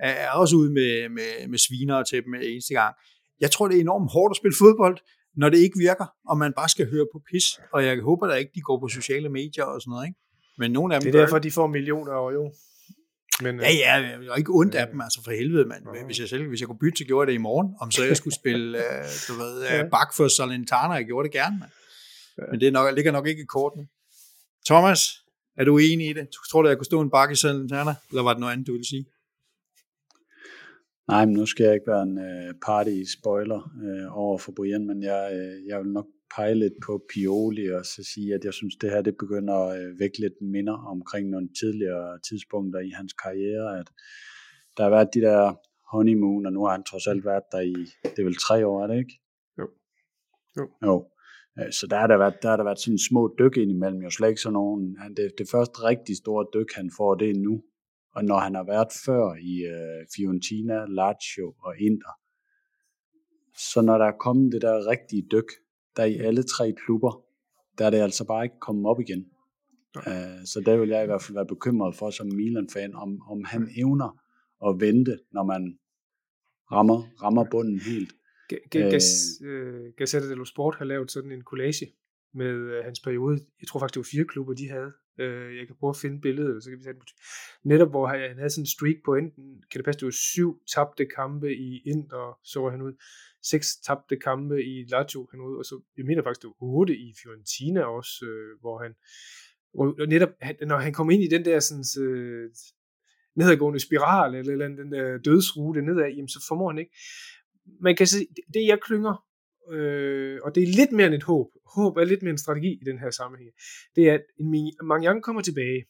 er også ude med, med, med sviner til dem eneste gang. Jeg tror, det er enormt hårdt at spille fodbold, når det ikke virker, og man bare skal høre på pis, og jeg håber da ikke, de går på sociale medier og sådan noget, ikke? Men nogle af dem det er derfor, de får millioner år jo. Men, ja, ja, jeg er ikke ondt af dem, altså for helvede, mand. Hvis jeg selv, hvis jeg kunne bytte, så gjorde jeg det i morgen. Om så jeg skulle spille, uh, du ved, uh, ja. bak for Salentana, jeg gjorde det gerne, mand. Ja. Men det nok, ligger nok ikke i kortene. Thomas, er du enig i det? Tror du, jeg kunne stå en bakke i Salentana? Eller var det noget andet, du ville sige? Nej, men nu skal jeg ikke være en uh, party-spoiler uh, over for Brian, men jeg, uh, jeg vil nok pege lidt på Pioli og så sige, at jeg synes, det her det begynder at øh, vække lidt minder omkring nogle tidligere tidspunkter i hans karriere, at der har været de der honeymoon, og nu har han trods alt været der i, det er vel tre år, er det ikke? Jo. Jo. jo. Øh, så der har der været, der har der været sådan små dyk indimellem, jo slet ikke sådan nogen. Det, det første rigtig store dyk, han får, det er nu. Og når han har været før i uh, Fiorentina, Lazio og Inter, så når der er kommet det der rigtige dyk, der i alle tre klubber, der er det altså bare ikke kommet op igen. Uh, så der vil jeg i hvert fald være bekymret for som Milan-fan, om, om han evner at vente, når man rammer, rammer bunden helt. Øh, Gazzetta dello Sport har lavet sådan en collage med hans periode. Jeg tror faktisk, det var fire klubber, de havde. Jeg kan prøve at finde billedet, så kan vi sætte Netop hvor han, havde sådan en streak på enten, kan det passe, det var syv tabte kampe i Inter, så han ud seks tabte kampe i Lazio han ud, og så, jeg mener faktisk, det var otte i Fiorentina også, øh, hvor han, og netop, han, når han kom ind i den der sådan, øh, nedadgående spiral, eller, eller den der dødsrute nedad, jamen så formår han ikke. Man kan sige, det, det jeg klynger, øh, og det er lidt mere end et håb, håb er lidt mere en strategi i den her sammenhæng, det er, at en Mangyang kommer tilbage,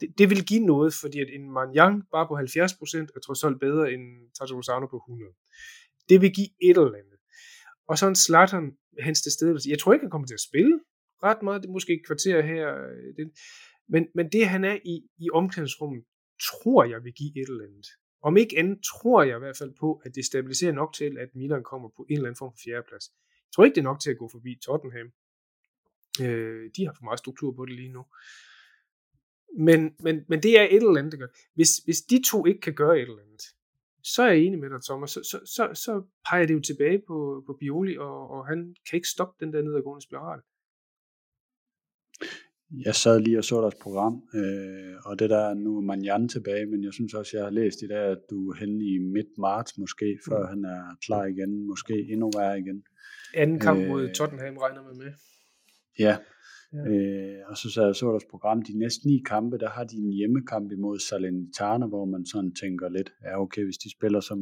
det, det vil give noget, fordi at en Mangyang bare på 70% er trods alt bedre end Tato Rosano på 100. Det vil give et eller andet. Og så en Slattern, hans tilstedeværelse. Jeg tror ikke, han kommer til at spille ret meget. Det er måske et kvarter her. Øh, det. Men, men det, han er i, i omklædningsrummet, tror jeg vil give et eller andet. Om ikke andet tror jeg i hvert fald på, at det stabiliserer nok til, at Milan kommer på en eller anden form for fjerdeplads. Jeg tror ikke, det er nok til at gå forbi Tottenham. Øh, de har for meget struktur på det lige nu. Men, men, men det er et eller andet, der gør. Hvis, hvis de to ikke kan gøre et eller andet, så er jeg enig med dig, Thomas. Så, så, så, så peger det jo tilbage på, på Bioli, og, og han kan ikke stoppe den der nedadgående spiral. Jeg sad lige og så deres program, øh, og det der, nu er Manjan tilbage, men jeg synes også, jeg har læst i dag, at du er henne i midt marts måske, før mm. han er klar igen, måske endnu værre igen. Anden kamp øh, mod Tottenham regner man med. Ja, Ja. Øh, og så sad jeg så deres program, de næste ni kampe, der har de en hjemmekamp imod Salernitana, hvor man sådan tænker lidt, ja okay, hvis de spiller som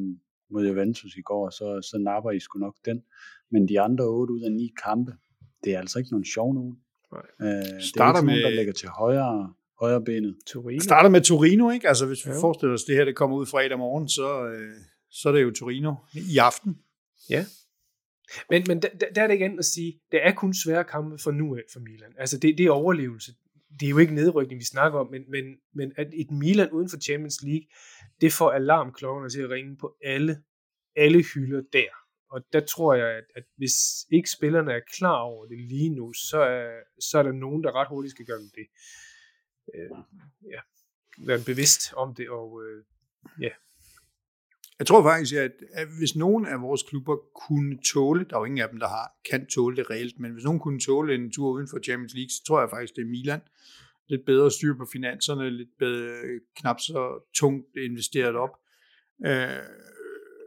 mod Juventus i går, så, så napper I sgu nok den. Men de andre otte ud af ni kampe, det er altså ikke nogen sjov nogen. Øh, Starter det er ikke med... nogen, der ligger til højre, højre benet. Torino. Starter med Torino, ikke? Altså hvis vi ja. forestiller os, det her det kommer ud fredag morgen, så, øh, så er det jo Torino i aften. Ja, men, men der, der er det igen at sige, der er kun svære kampe for nu af for Milan. Altså det, det er overlevelse. Det er jo ikke nedrykning, vi snakker om, men, men, men at et Milan uden for Champions League, det får alarmklokkerne til at ringe på alle, alle hylder der. Og der tror jeg, at, at hvis ikke spillerne er klar over det lige nu, så er, så er der nogen, der ret hurtigt skal gøre det. Øh, ja, være bevidst om det, og øh, ja, jeg tror faktisk, at, at hvis nogen af vores klubber kunne tåle, der er jo ingen af dem, der har, kan tåle det reelt, men hvis nogen kunne tåle en tur uden for Champions League, så tror jeg faktisk, det er Milan. Lidt bedre styr på finanserne, lidt bedre, knap så tungt investeret op. Øh,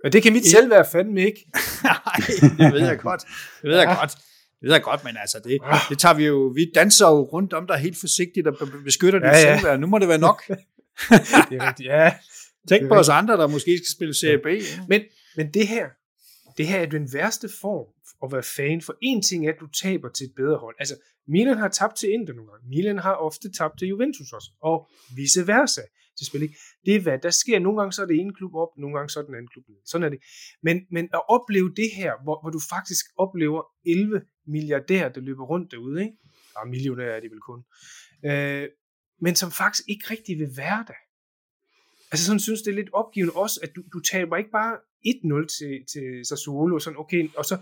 Men det kan mit selv være fandme ikke. Nej, det ved jeg godt. Det ved jeg godt. Det ved jeg godt, men altså, det, det tager vi jo, vi danser jo rundt om der helt forsigtigt og be- beskytter dit Ja, ja. selvværd. Nu må det være nok. Det er rigtigt, ja. Tænk på os andre, der måske skal spille Serie B. Ja. Men, men det her, det her er den værste form at være fan, for en ting er, at du taber til et bedre hold. Altså, Milan har tabt til Inter nogle gange. Milan har ofte tabt til Juventus også, og vice versa. Ikke. Det er hvad der sker. Nogle gange så er det ene klub op, nogle gange så er den anden klub ned. Sådan er det. Men, men at opleve det her, hvor, hvor du faktisk oplever 11 milliardærer, der løber rundt derude, ikke? Ja, millionærer er de vel kun. Øh, men som faktisk ikke rigtig vil være der. Altså sådan synes det er lidt opgivende også, at du, du taber ikke bare 1-0 til, til Sassuolo, sådan okay, og så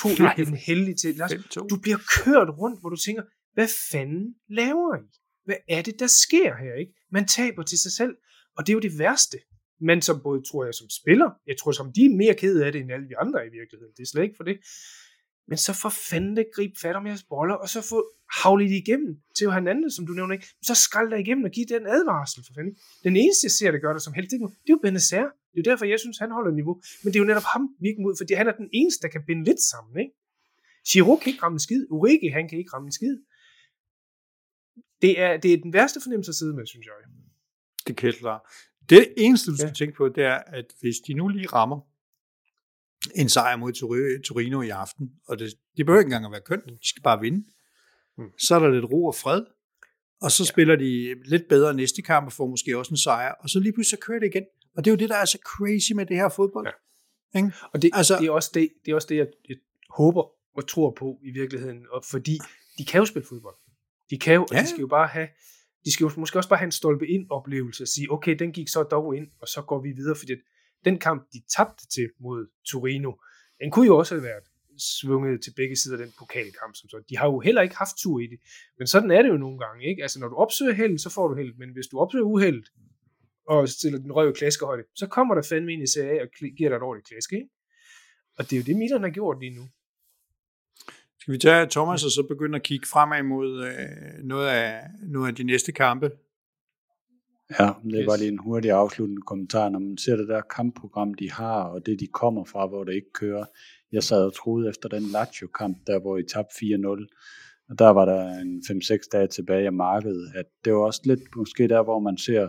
to Nej. en heldig til. Lars, 5-2. du bliver kørt rundt, hvor du tænker, hvad fanden laver I? Hvad er det, der sker her? ikke? Man taber til sig selv, og det er jo det værste. Men som både, tror jeg, som spiller, jeg tror, som de er mere kede af det, end alle vi andre i virkeligheden. Det er slet ikke for det. Men så for fanden det grib fat om jeres boller, og så få havlet igennem til Hernandez, som du nævner ikke. Så skrald dig igennem og giv den advarsel, for fanden. Den eneste, jeg ser, der gør det som helst, det er jo- er Benacer. Det er jo derfor, jeg synes, han holder niveau. Men det er jo netop ham, vi ikke mod, fordi han er den eneste, der kan binde lidt sammen, ikke? Giroud kan ikke ramme en skid. Urigi, han kan ikke ramme en skid. Det er, det er den værste fornemmelse at sidde med, synes jeg. Det helt klart. Det eneste, du skal Ja. tænke på, det er, at hvis de nu lige rammer en sejr mod Tor- Torino i aften, og det, det behøver ikke engang at være kønt, de skal bare vinde, Mm. så er der lidt ro og fred, og så ja. spiller de lidt bedre næste kamp og får måske også en sejr, og så lige pludselig så kører det igen. Og det er jo det, der er så crazy med det her fodbold. Ja. Ikke? Og det, altså, det, er også det, det er også det, jeg, jeg håber og tror på i virkeligheden. Og fordi de kan jo spille fodbold. De kan jo, og Ja. de skal jo bare have, de skal jo måske også bare have en stolpe ind oplevelse og sige, okay, den gik så dog ind, og så går vi videre, fordi den kamp, de tabte til mod Torino, den kunne jo også have været svunget til begge sider af den pokalkamp. Som så. De har jo heller ikke haft tur i det. Men sådan er det jo nogle gange. Ikke? Altså, når du opsøger held, så får du held. Men hvis du opsøger uheld, og stiller den røve klaskehøjde, så kommer der fandme ind i Serie A og giver dig et ordentligt klask, ikke? Og det er jo det, Milan har gjort lige nu. Skal vi tage Thomas og så begynde at kigge fremad mod øh, noget, af, noget af de næste kampe? Ja, det er bare lige en hurtig afsluttende kommentar. Når man ser det der kampprogram, de har, og det de kommer fra, hvor det ikke kører. Jeg sad og troede efter den Lazio-kamp, der hvor I tabte 4-0, og der var der en 5-6 dage tilbage af markedet, at det var også lidt måske der, hvor man ser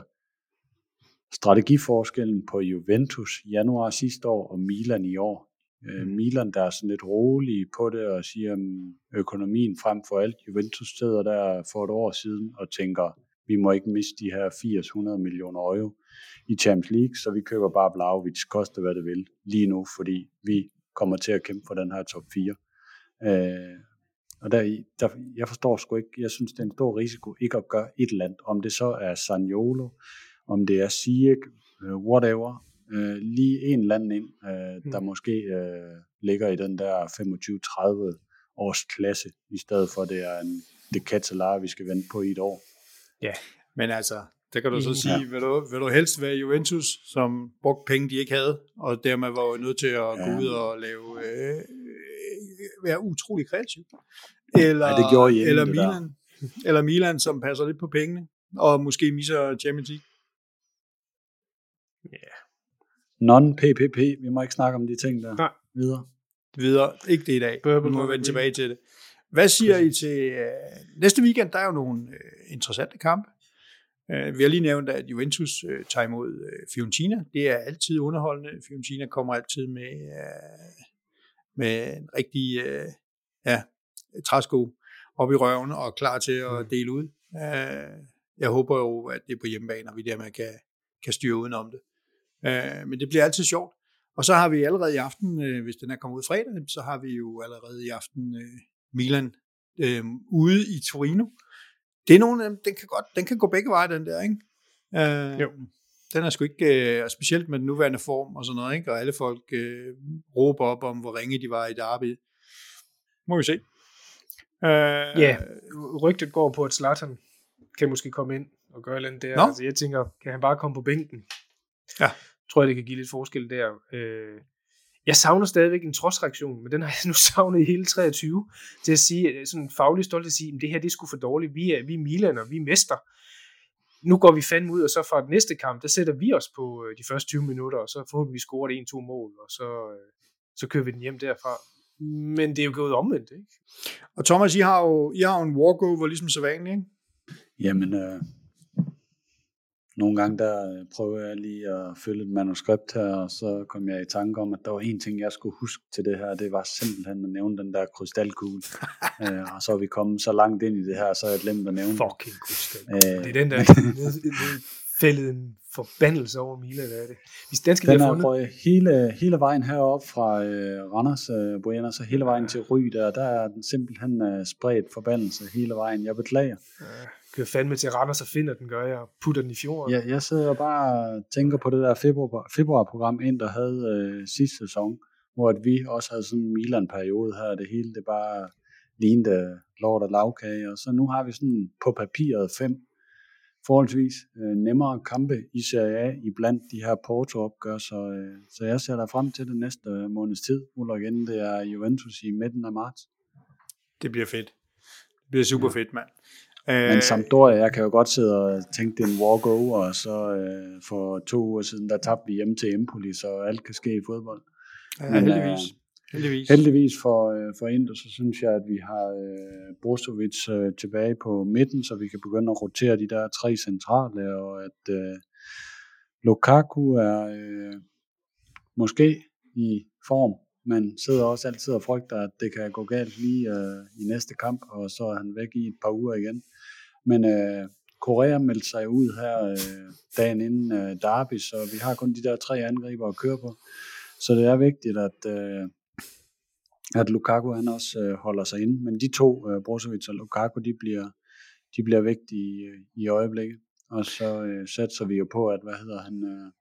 strategiforskellen på Juventus januar sidste år og Milan i år. Øh, Milan, der er sådan lidt rolige på det og siger mm, økonomien frem for alt. Juventus sidder der for et år siden og tænker, vi må ikke miste de her 80-100 millioner euro i Champions League, så vi køber bare Vlaovic, koste hvad det vil, lige nu, fordi vi kommer til at kæmpe for den her top 4. Øh, og der, der, jeg forstår sgu ikke, jeg synes, det er en stor risiko ikke at gøre et eller andet, om det så er Saniolo, om det er Ziyech, øh, whatever, øh, lige en eller anden ind, øh, der Mm. måske øh, ligger i den der 25-30 års klasse, i stedet for det er en det Catalar, vi skal vente på i et år. Men altså, der kan du så sige, vil du, vil du helst være Juventus, som brugte penge, de ikke havde, og dermed var jo nødt til at ja. gå Ja. ud og lave, øh, være utrolig kreativ. Eller, Ja, det gjorde I eller der. Milan, eller Milan, som passer lidt på pengene, og måske misser Champions League. Non-PPP, vi må ikke snakke om de ting der Nej. videre. Videre, ikke det i dag. Vi må vende tilbage til det. Hvad siger I til øh, næste weekend? Der er jo nogle øh, interessante kampe. Øh, vi har lige nævnt, at Juventus øh, tager imod øh, Fiorentina. Det er altid underholdende. Fiorentina kommer altid med, øh, med en rigtig øh, ja, træsko op i røven og klar til at Mm. dele ud. Øh, jeg håber jo, at det er på hjemmebane, og vi dermed kan, kan styre udenom det. Øh, men det bliver altid sjovt. Og så har vi allerede i aften, øh, hvis den er kommet ud fredag, så har vi jo allerede i aften øh, Milan øh, ude i Torino. Det er nogle, af dem, den kan godt, den kan gå begge veje, den der, ikke? Øh, Jo. Den er sgu ikke, øh, specielt med den nuværende form og sådan noget, ikke? Og alle folk øh, råber op om, hvor ringe de var i derby. Må vi se. Øh, Ja, rygtet går på, at Zlatan kan måske komme ind og gøre noget der. Nå. Altså, jeg tænker, kan han bare komme på bænken? Ja. Tror jeg, det kan give lidt forskel der. Øh, jeg savner stadigvæk en trodsreaktion, men den har jeg nu savnet i hele 23, til at sige, øh, sådan fagligt stolt at sige, at det her det er sgu for dårligt. Vi er, vi er Milan, og vi er mester. nu går vi fandme ud, og så fra den næste kamp, der sætter vi os på øh, de første 20 minutter, og så får vi scoret en-to mål, og så, øh, så kører vi den hjem derfra. Men det er jo gået omvendt, ikke? Og Thomas, I har jo, I har jo en walkover, ligesom så vanligt, ikke? Jamen, øh, nogle gange der øh, prøver jeg lige at følge et manuskript her, og så kom jeg i tanke om, at der var en ting, jeg skulle huske til det her, det var simpelthen at nævne den der krystalkugle. øh, og så er vi kommet så langt ind i det her, så er jeg glemt at nævne Fucking krystalkugle. Øh, det er den der fældet en forbandelse over Mila, hvad er det? Hvis den skal den er fundet. hele, hele vejen herop fra øh, Randers, øh, Brianna, så hele vejen til Ry, der, der er den simpelthen øh, spredt forbandelse hele vejen. Jeg beklager. Ja kører fandme til Randers og finder den, gør jeg, og putter den i fjorden. Ja, jeg sidder og bare tænker på det der februar, februarprogram ind, der havde øh, sidste sæson, hvor at vi også havde sådan en Milan-periode her, det hele det bare lignede lort og lavkage, og så nu har vi sådan på papiret fem forholdsvis øh, nemmere kampe i Serie A i blandt de her Porto-opgør, så, øh, så jeg ser der frem til det næste øh, måneds tid. Ulrik igen, det er Juventus i midten af marts. Det bliver fedt. Det bliver super fedt, mand. Men Sampdoria, jeg kan jo godt sidde og tænke, det er en walk-over, og så øh, for to uger siden, der tabte vi hjem til Empoli, så alt kan ske i fodbold. Ja, Men, heldigvis. Øh, heldigvis. Heldigvis for, øh, for Inter, så synes jeg, at vi har øh, Brozovic øh, tilbage på midten, så vi kan begynde at rotere de der tre centrale, og at øh, Lukaku er øh, måske i form man sidder også altid og frygter, at det kan gå galt lige øh, i næste kamp, og så er han væk i et par uger igen. Men øh, Korea meldte sig ud her øh, dagen inden øh, Derby, så vi har kun de der tre angriber at køre på. Så det er vigtigt, at, øh, at Lukaku han også øh, holder sig inde. Men de to, øh, Brozovic og Lukaku, de bliver, de bliver vigtige i, i øjeblikket. Og så øh, satser vi jo på, at, hvad hedder han, øh,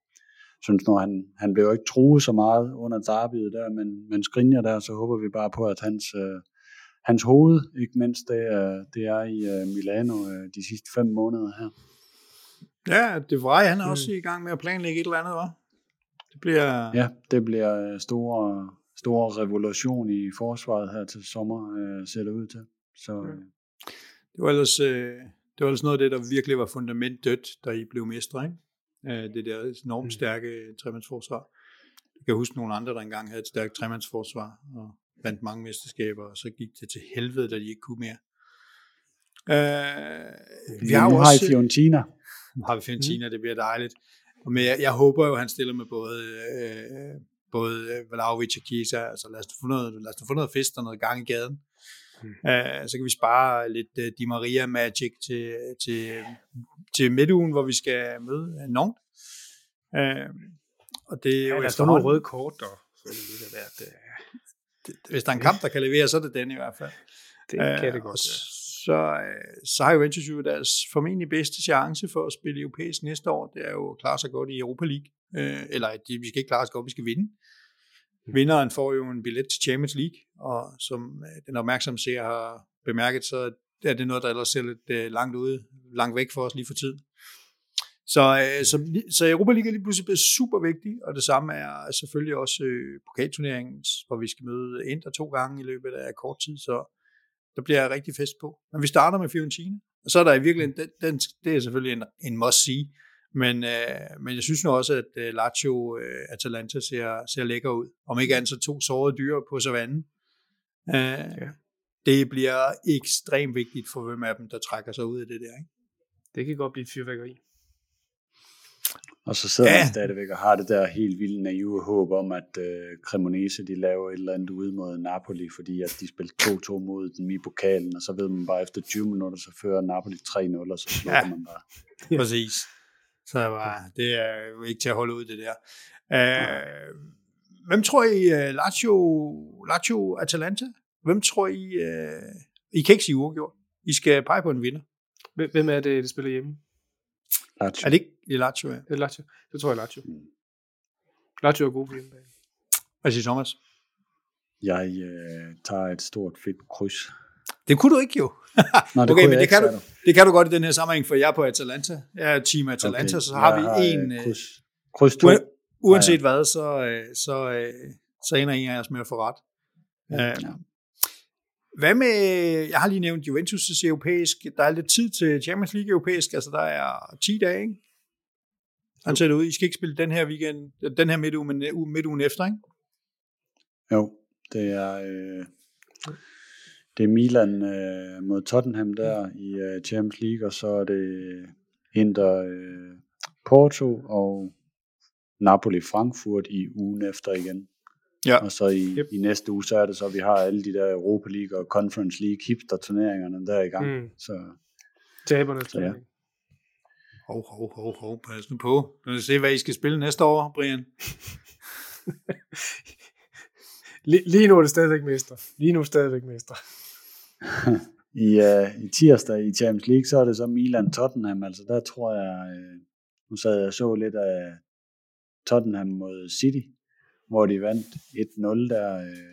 synes nu, han, han blev jo ikke truet så meget under derbyet der, men, men Skriniar der, så håber vi bare på, at hans, øh, hans hoved, ikke mindst det, er, det er i øh, Milano øh, de sidste fem måneder her. Ja, det var han er mm. også i gang med at planlægge et eller andet, var. Det bliver... Ja, det bliver øh, store, store revolution i forsvaret her til sommer, øh, ser det ud til. Så, øh. Det var ellers, øh, det var ellers noget af det, der virkelig var fundament dødt, da I blev mestre, ikke? det der enormt mm. stærke tremandsforsvar. Jeg kan huske nogle andre, der engang havde et stærkt tremandsforsvar, og vandt mange mesterskaber, og så gik det til helvede, da de ikke kunne mere. Uh, vi har jo også, har Fiorentina. Nu har vi Fiorentina, mm. det bliver dejligt. Men jeg, jeg håber jo, at han stiller med både, øh, både Vlaovic og Kisa. Altså lad os få noget, lad os få noget fest og noget gang i gaden. Mm. Uh, så kan vi spare lidt uh, Di Maria Magic til, til, til midtugen, hvor vi skal møde Nantes. Uh, og det er ja, jo der står nogle røde kort, og så det det været, uh, det, hvis der er en kamp, der kan levere, så er det den i hvert fald. Det kan uh, det godt, ja. Så, så har Juventus jo deres formentlig bedste chance for at spille europæisk næste år. Det er jo at klare sig godt i Europa League. Uh, eller de, vi skal ikke klare os godt, vi skal vinde. Vinderen får jo en billet til Champions League, og som øh, den opmærksomme ser har bemærket, så er det noget, der ellers ser lidt øh, langt ude, langt væk for os lige for tiden. Så, øh, så, så Europa League er lige pludselig blevet super vigtig, og det samme er selvfølgelig også pokalturneringen, hvor vi skal møde Inter to gange i løbet af kort tid, så der bliver jeg rigtig fest på. Men vi starter med Fiorentina, og så er der i virkeligheden, den, den, det er selvfølgelig en, en must-see, men, øh, men jeg synes nu også, at øh, Lazio øh, Atalanta ser, ser lækker ud. Om ikke andet så to sårede dyr på savannen. Øh, ja. Det bliver ekstremt vigtigt for hvem af dem, der trækker sig ud af det der. Ikke? Det kan godt blive et fyrværkeri. Og så sidder ja. man stadigvæk og har det der helt vildt naive håb om, at øh, Cremonese de laver et eller andet ude mod Napoli, fordi at de spiller 2-2 mod dem i pokalen, og så ved man bare efter 20 minutter, så fører Napoli 3-0, og så slukker ja. man bare. Præcis. Så var, det er jo ikke til at holde ud, det der. Uh, hvem tror I, uh, Lazio, Lazio Atalanta? Hvem tror I, uh, I kan ikke sige uafgjort. I skal pege på en vinder. Hvem er det, der spiller hjemme? Lazio. Er det ikke det er Lazio? Ja. Det er Lazio. Det tror jeg Lazio. Lazio er god på hjemmebane. Hvad siger Thomas? Jeg øh, tager et stort fedt kryds. Det kunne du ikke jo. Nå, det okay, men det kan, du, det kan du godt i den her sammenhæng, for jeg er på Atalanta. Jeg er team Atalanta, okay. så har jeg vi en... Øh, kryds, kryds to. Uanset ja, ja. hvad, så, øh, så, så, ender en af os med at få ret. Ja. Hvad med, jeg har lige nævnt Juventus' europæisk, der er lidt tid til Champions League europæisk, altså der er 10 dage, ikke? Han ser det ud, I skal ikke spille den her weekend, den her midtuge, men midtugen efter, ikke? Jo, det er, øh, det er Milan øh, mod Tottenham der i øh, Champions League, og så er det Inter øh, Porto og Napoli Frankfurt i ugen efter igen. Ja. Og så i, yep. i næste uge, så er det så, at vi har alle de der Europa League og Conference League hipster turneringerne der i gang. Mm. Så, Taberne så ja. Hov, hov, hov, hov, pas nu på. Nu se, hvad I skal spille næste år, Brian. lige, lige nu er det stadigvæk mester. Lige nu er det stadigvæk mester. I, uh, I tirsdag i Champions League, så er det så Milan Tottenham. Altså der tror jeg, uh, nu sad jeg så lidt af Tottenham mod City hvor de vandt 1-0 der. Øh,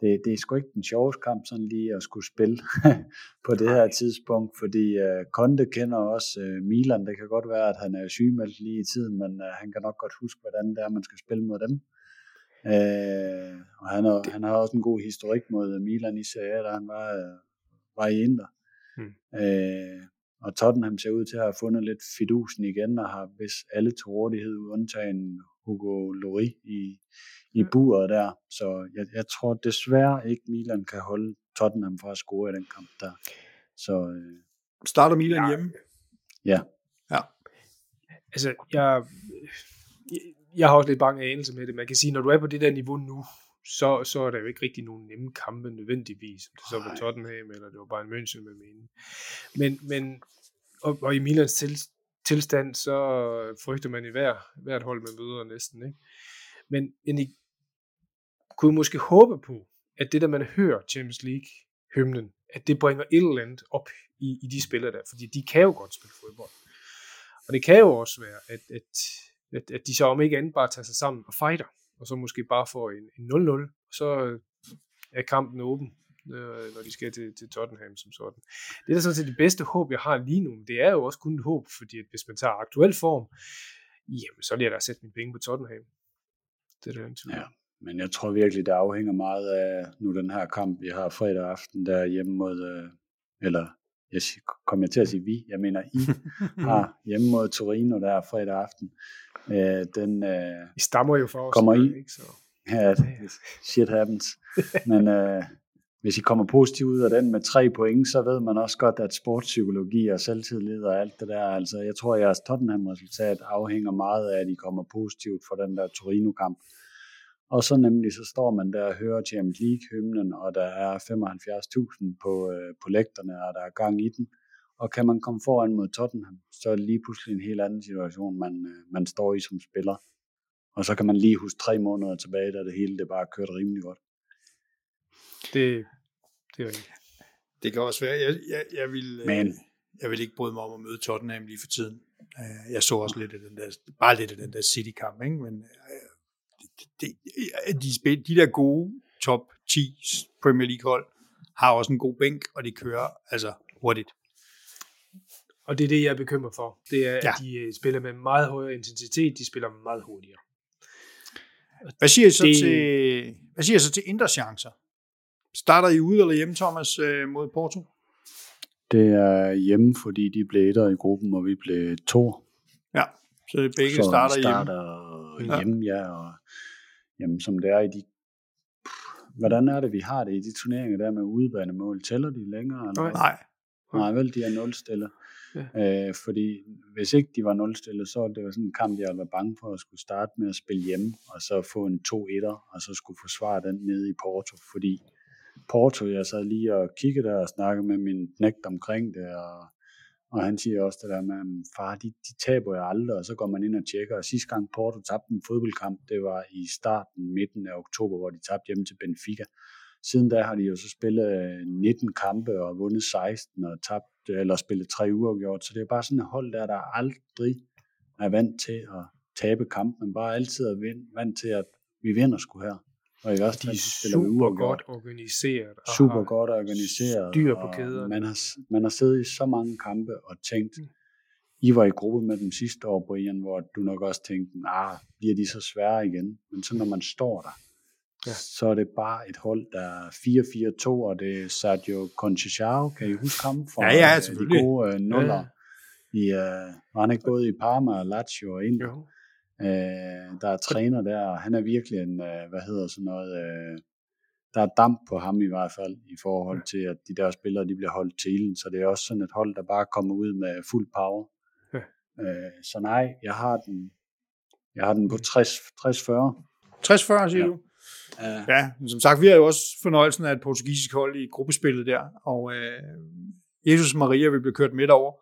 det, det er sgu ikke den sjoveste kamp sådan lige at skulle spille på det her tidspunkt, fordi uh, Conte kender også uh, Milan. Det kan godt være, at han er sygemeldt lige i tiden, men uh, han kan nok godt huske, hvordan det er, man skal spille mod dem. Uh, og han, er, han har også en god historik mod Milan i Serie da han var, uh, var i Inter. Hmm. Uh, og Tottenham ser ud til at have fundet lidt fidusen igen, og har hvis alle til rådighed, undtagen Hugo Lloris i, i buret der. Så jeg, jeg tror desværre ikke, Milan kan holde Tottenham fra at score i den kamp der. Så, øh, Starter Milan ja. hjemme? Ja. Ja. Altså, jeg, jeg har også lidt bange anelse med det. Man kan sige, når du er på det der niveau nu, så, så er der jo ikke rigtig nogen nemme kampe nødvendigvis, om det så var Tottenham, eller det var bare en München med mening. Men, men og, og i Milans til, tilstand, så frygter man i hver, hvert hold, man møder næsten. Ikke? Men, men I kunne måske håbe på, at det der, man hører Champions League-hymnen, at det bringer et eller andet op i, i de spillere der, fordi de kan jo godt spille fodbold. Og det kan jo også være, at, at, at, at de så om ikke andet bare tager sig sammen og fighter, og så måske bare får en, en 0-0, og så er kampen åben øh, når de skal til, til Tottenham som sådan. Det er da sådan set det bedste håb, jeg har lige nu. Det er jo også kun et håb, fordi at hvis man tager aktuel form, jamen så vil jeg da sætte mine penge på Tottenham. Det er det ja, men jeg tror virkelig, det afhænger meget af nu den her kamp, vi har fredag aften der hjemme mod, øh, eller jeg kommer jeg til at sige vi, jeg mener I har hjemme mod Torino der fredag aften. Øh, den, øh, I stammer jo for os. Kommer I? Ikke, så. Ja, shit happens. Men øh, hvis I kommer positivt ud af den med tre point, så ved man også godt, at sportspsykologi og selvtillid og alt det der, altså jeg tror, at jeres Tottenham-resultat afhænger meget af, at I kommer positivt for den der Torino-kamp. Og så nemlig, så står man der og hører Champions League-hymnen, og der er 75.000 på, øh, på lægterne, og der er gang i den. Og kan man komme foran mod Tottenham, så er det lige pludselig en helt anden situation, man, øh, man står i som spiller. Og så kan man lige huske tre måneder tilbage, da det hele det bare kørte rimelig godt. Det, det er ikke. Det kan også være. Jeg, jeg, jeg, vil, øh, Men. jeg vil ikke bryde mig om at møde Tottenham lige for tiden. Øh, jeg så også lidt af den der, bare lidt af den der City-kamp, ikke? men det, de, de der gode top 10 Premier League hold har også en god bænk, og de kører altså hurtigt. Og det er det, jeg er bekymret for. Det er, ja. at de spiller med meget højere intensitet, de spiller meget hurtigere. Hvad siger I så, det... til, hvad siger I så til indre chancer? Starter I ude eller hjemme, Thomas, øh, mod Porto? Det er hjemme, fordi de blev etter i gruppen, og vi blev to. Ja, så begge så starter, starter hjemme. hjemme, ja. ja og jamen, som det er i de Hvordan er det, vi har det i de turneringer der med udebanemål? Tæller de længere? Eller? Nej. Nej, vel, de er nulstille. Ja. Øh, fordi hvis ikke de var nulstille, så var det var sådan en kamp, jeg var bange for at skulle starte med at spille hjemme, og så få en 2-1'er, og så skulle forsvare den nede i Porto, fordi Porto, jeg sad lige og kiggede der og snakkede med min knægt omkring det, og, og han siger også det der med, far, de, de taber jo aldrig, og så går man ind og tjekker, og sidste gang Porto tabte en fodboldkamp, det var i starten, midten af oktober, hvor de tabte hjemme til Benfica. Siden da har de jo så spillet 19 kampe og vundet 16 og tabt, eller spillet tre uger gjort, så det er bare sådan et hold der, der aldrig er vant til at tabe kampen, men bare altid er vant til, at vi vinder sgu her. Og i også de er super godt organiseret. Super godt organiseret. Styr på kæderne. Man har, man har siddet i så mange kampe og tænkt, mm. I var i gruppe med dem sidste år, Brian, hvor du nok også tænkte, ah, bliver de så svære igen? Men så når man står der, ja. så er det bare et hold, der er 4-4-2, og det er Sergio Conceição, kan I huske ham fra ja, ja, de gode uh, nuller? Ja. I, uh, var han ikke både i Parma, Lazio og Inter? Uh, der er træner der, og han er virkelig en, uh, hvad hedder sådan noget, uh, der er damp på ham i hvert fald, i forhold til, at de der spillere, de bliver holdt til ilden, så det er også sådan et hold, der bare kommer ud med fuld power. Ja. Uh, så nej, jeg har den, jeg har den på 60-40. 60-40, siger ja. du? Ja, som sagt, vi har jo også fornøjelsen af et portugisisk hold i gruppespillet der, og øh, Jesus Maria vil blive kørt midt over.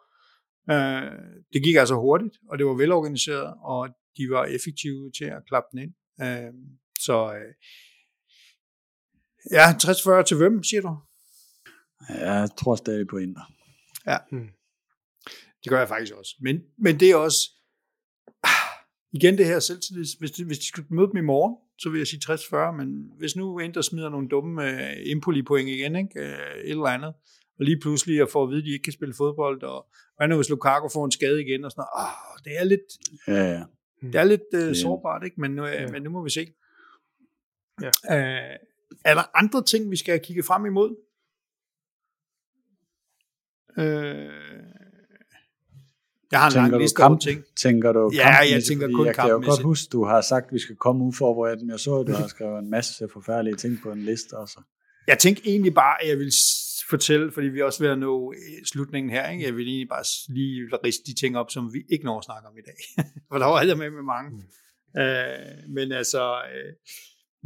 Øh, det gik altså hurtigt, og det var velorganiseret, og de var effektive til at klappe den ind. Øh, så øh, ja, 60-40 til hvem, siger du? Ja, jeg tror stadig på Inter. Ja, hmm. det gør jeg faktisk også. Men, men det er også, igen det her selvtillid, hvis, de, hvis de skulle møde dem i morgen, så vil jeg sige 60-40, men hvis nu Inter smider nogle dumme uh, Empoli-point igen, ikke? Uh, et eller andet, og lige pludselig at få at vide, at de ikke kan spille fodbold, og hvad nu hvis Lukaku får en skade igen, og sådan noget, oh, det er lidt, ja, ja. det er lidt uh, sårbart, ikke? Men, uh, ja. men nu må vi se. Ja. Uh, er der andre ting, vi skal kigge frem imod? Uh, jeg har en tænker lang liste kamp, ting. Tænker du Ja, jeg tænker kun Jeg kan jo godt huske, du har sagt, at vi skal komme uforberedt, men jeg så, at du har skrevet en masse forfærdelige ting på en liste også. Jeg tænkte egentlig bare, at jeg vil fortælle, fordi vi er også ved at nå øh, slutningen her, ikke? jeg vil egentlig bare lige riste de ting op, som vi ikke når at snakke om i dag. For der var alt med med mange. Mm. Uh, men altså, uh,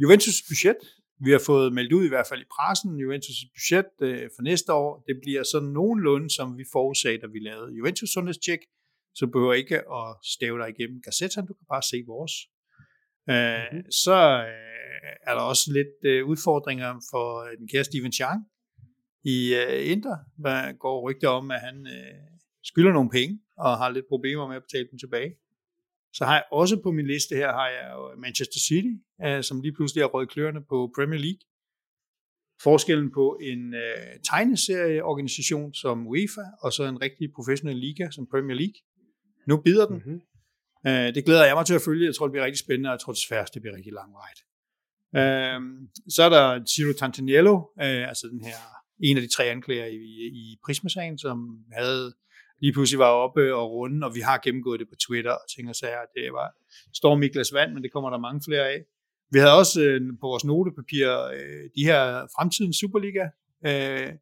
Juventus budget, vi har fået meldt ud i hvert fald i pressen, Juventus budget uh, for næste år, det bliver sådan nogenlunde, som vi forudsagde, da vi lavede Juventus sundhedstjek, så du behøver ikke at stave dig igennem Gazettaen, du kan bare se vores. mm-hmm. Så uh, er der også lidt uh, udfordringer for den kære Steven Chang i uh, Inter. Der går rygter om, at han uh, skylder nogle penge og har lidt problemer med at betale dem tilbage. Så har jeg også på min liste her, har jeg jo Manchester City, uh, som lige pludselig har røget kløerne på Premier League. Forskellen på en uh, tegneserieorganisation som UEFA, og så en rigtig professionel liga som Premier League. Nu bider den. Mm-hmm. Uh, det glæder jeg mig til at følge. Jeg tror, det bliver rigtig spændende, og jeg tror desværre, det bliver rigtig langvejt. Uh, så er der Ciro Tantaniello, uh, altså den her, en af de tre anklager i, i Prisma-sagen, som havde lige pludselig var oppe og runde, og vi har gennemgået det på Twitter og ting og sager. Det var storm i glas vand, men det kommer der mange flere af. Vi havde også øh, på vores notepapir øh, de her fremtidens Superliga, øh,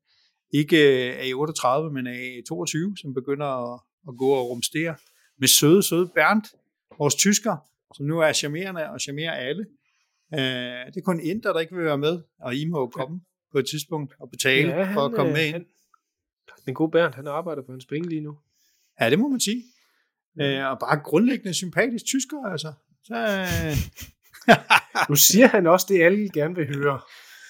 ikke A38, men A22, som begynder at, at gå og rumstere med søde, søde Bernd, vores tysker, som nu er charmerende og charmerer alle. Øh, det er kun Inter, der ikke vil være med, og I må komme på et tidspunkt og betale ja, han, for at komme med ind. Han, den gode Bernd, han arbejder på hans penge lige nu. Ja, det må man sige. Øh, og bare grundlæggende sympatisk tysker, altså. Så, øh... nu siger han også det, alle gerne vil høre.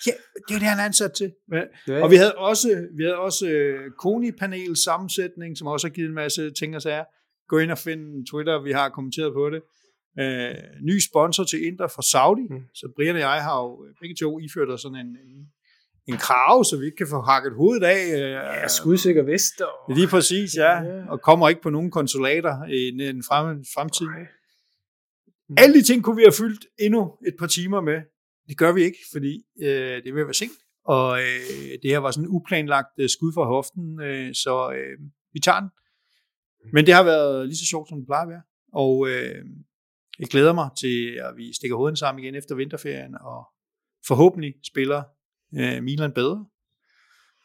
Ja, det er det, han er ansat til. Ja. Ja. Og vi havde også, vi havde også uh, Koni-panel sammensætning, som også har givet en masse ting og sager. Gå ind og find Twitter, vi har kommenteret på det. Uh, ny sponsor til Inter fra Saudi. Mm. Så Brian og jeg har jo begge to iført os sådan en, en en krav, så vi ikke kan få hakket hovedet af. Øh, ja, skudsikker vest. Og... Lige præcis, ja. Og kommer ikke på nogen konsulater i en frem, fremtid. Okay. Alle de ting kunne vi have fyldt endnu et par timer med. Det gør vi ikke, fordi øh, det vil være sent. Og øh, det her var sådan en uplanlagt øh, skud fra hoften, øh, så øh, vi tager den. Men det har været lige så sjovt, som det plejer at være. Og øh, jeg glæder mig til, at vi stikker hovedet sammen igen efter vinterferien, og forhåbentlig spiller øh, Milan bedre.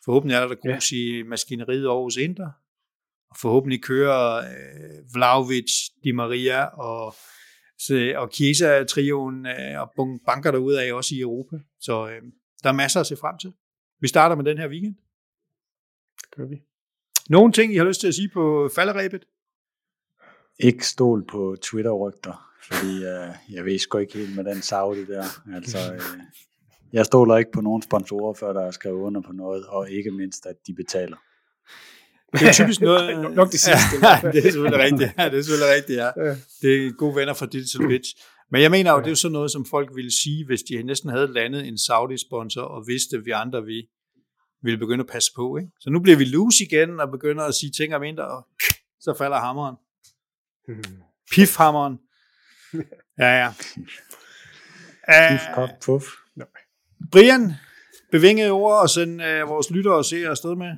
Forhåbentlig er der grus ja. i maskineriet over hos Inter. Og forhåbentlig kører øh, Vlaovic, Di Maria og, så, og Chiesa-trioen øh, og banker derude af også i Europa. Så øh, der er masser at se frem til. Vi starter med den her weekend. Gør vi. Nogle ting, I har lyst til at sige på falderæbet? Ikke stol på Twitter-rygter, fordi øh, jeg ved sgu ikke helt med den Saudi der. Altså, øh, jeg stoler ikke på nogen sponsorer, før der er skrevet under på noget, og ikke mindst, at de betaler. Det er typisk noget... nok det sidste. Ja, det er selvfølgelig rigtigt. Ja, det er selvfølgelig rigtigt, ja. Det er gode venner fra Digital Bitch. Men jeg mener jo, det er jo sådan noget, som folk ville sige, hvis de næsten havde landet en Saudi-sponsor, og vidste, at vi andre vi ville begynde at passe på. Ikke? Så nu bliver vi loose igen, og begynder at sige ting om mindre, og så falder hammeren. Pifhammeren. Ja, ja. Pif, pop, puff. Nej. Brian, bevingede ord og send uh, vores lyttere og se afsted med?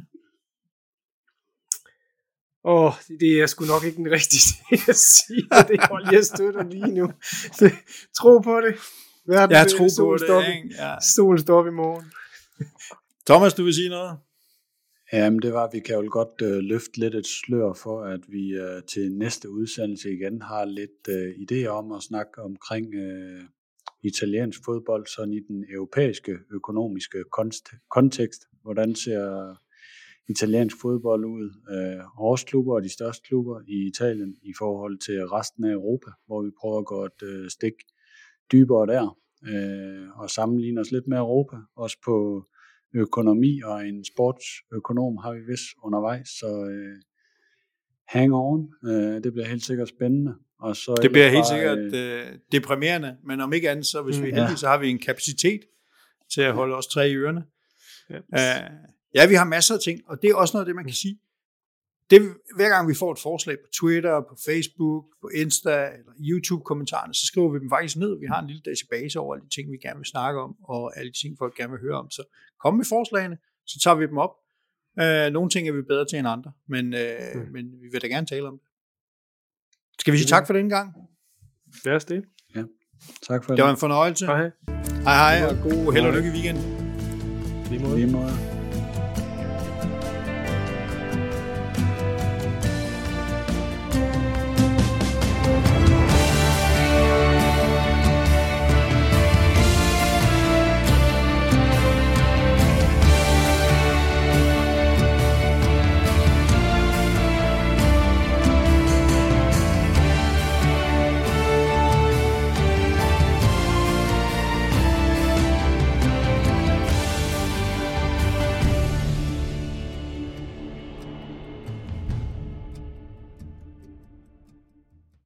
Åh, oh, det er sgu nok ikke den rigtige ting at sige. Det hold, jeg støtter lige nu. Tro på det. Verden, jeg tror på det. Ikke? Ja. Solen står op i morgen. Thomas, du vil sige noget? Jamen, det var, at vi kan jo godt øh, løfte lidt et slør for, at vi øh, til næste udsendelse igen har lidt øh, idéer om at snakke omkring øh, italiensk fodbold, sådan i den europæiske økonomiske kontekst. Hvordan ser italiensk fodbold ud, øh, årsklubber og de største klubber i Italien i forhold til resten af Europa, hvor vi prøver at gå et øh, stik dybere der, øh, og sammenligne os lidt med Europa, også på økonomi og en sportsøkonom har vi vist undervejs, så øh, hang on, øh, det bliver helt sikkert spændende. Og så det bliver helt bare, sikkert øh, deprimerende, men om ikke andet, så hvis mm, vi er heldige, ja. så har vi en kapacitet til at holde os tre i ørerne. Ja. Uh, ja, vi har masser af ting, og det er også noget af det, man kan sige. Det, hver gang vi får et forslag på Twitter, på Facebook, på Insta eller YouTube-kommentarerne, så skriver vi dem faktisk ned. Vi har en lille database over alle de ting, vi gerne vil snakke om, og alle de ting, folk gerne vil høre om. Så kom med forslagene, så tager vi dem op. Uh, nogle ting er vi bedre til end andre, men, uh, mm. men vi vil da gerne tale om det. Skal vi sige tak for den gang? Lad os det. Ja. Tak for det. Det var en fornøjelse. Hej. Hej hej, og god held og lykke i weekenden. Lige måde. Lige måde.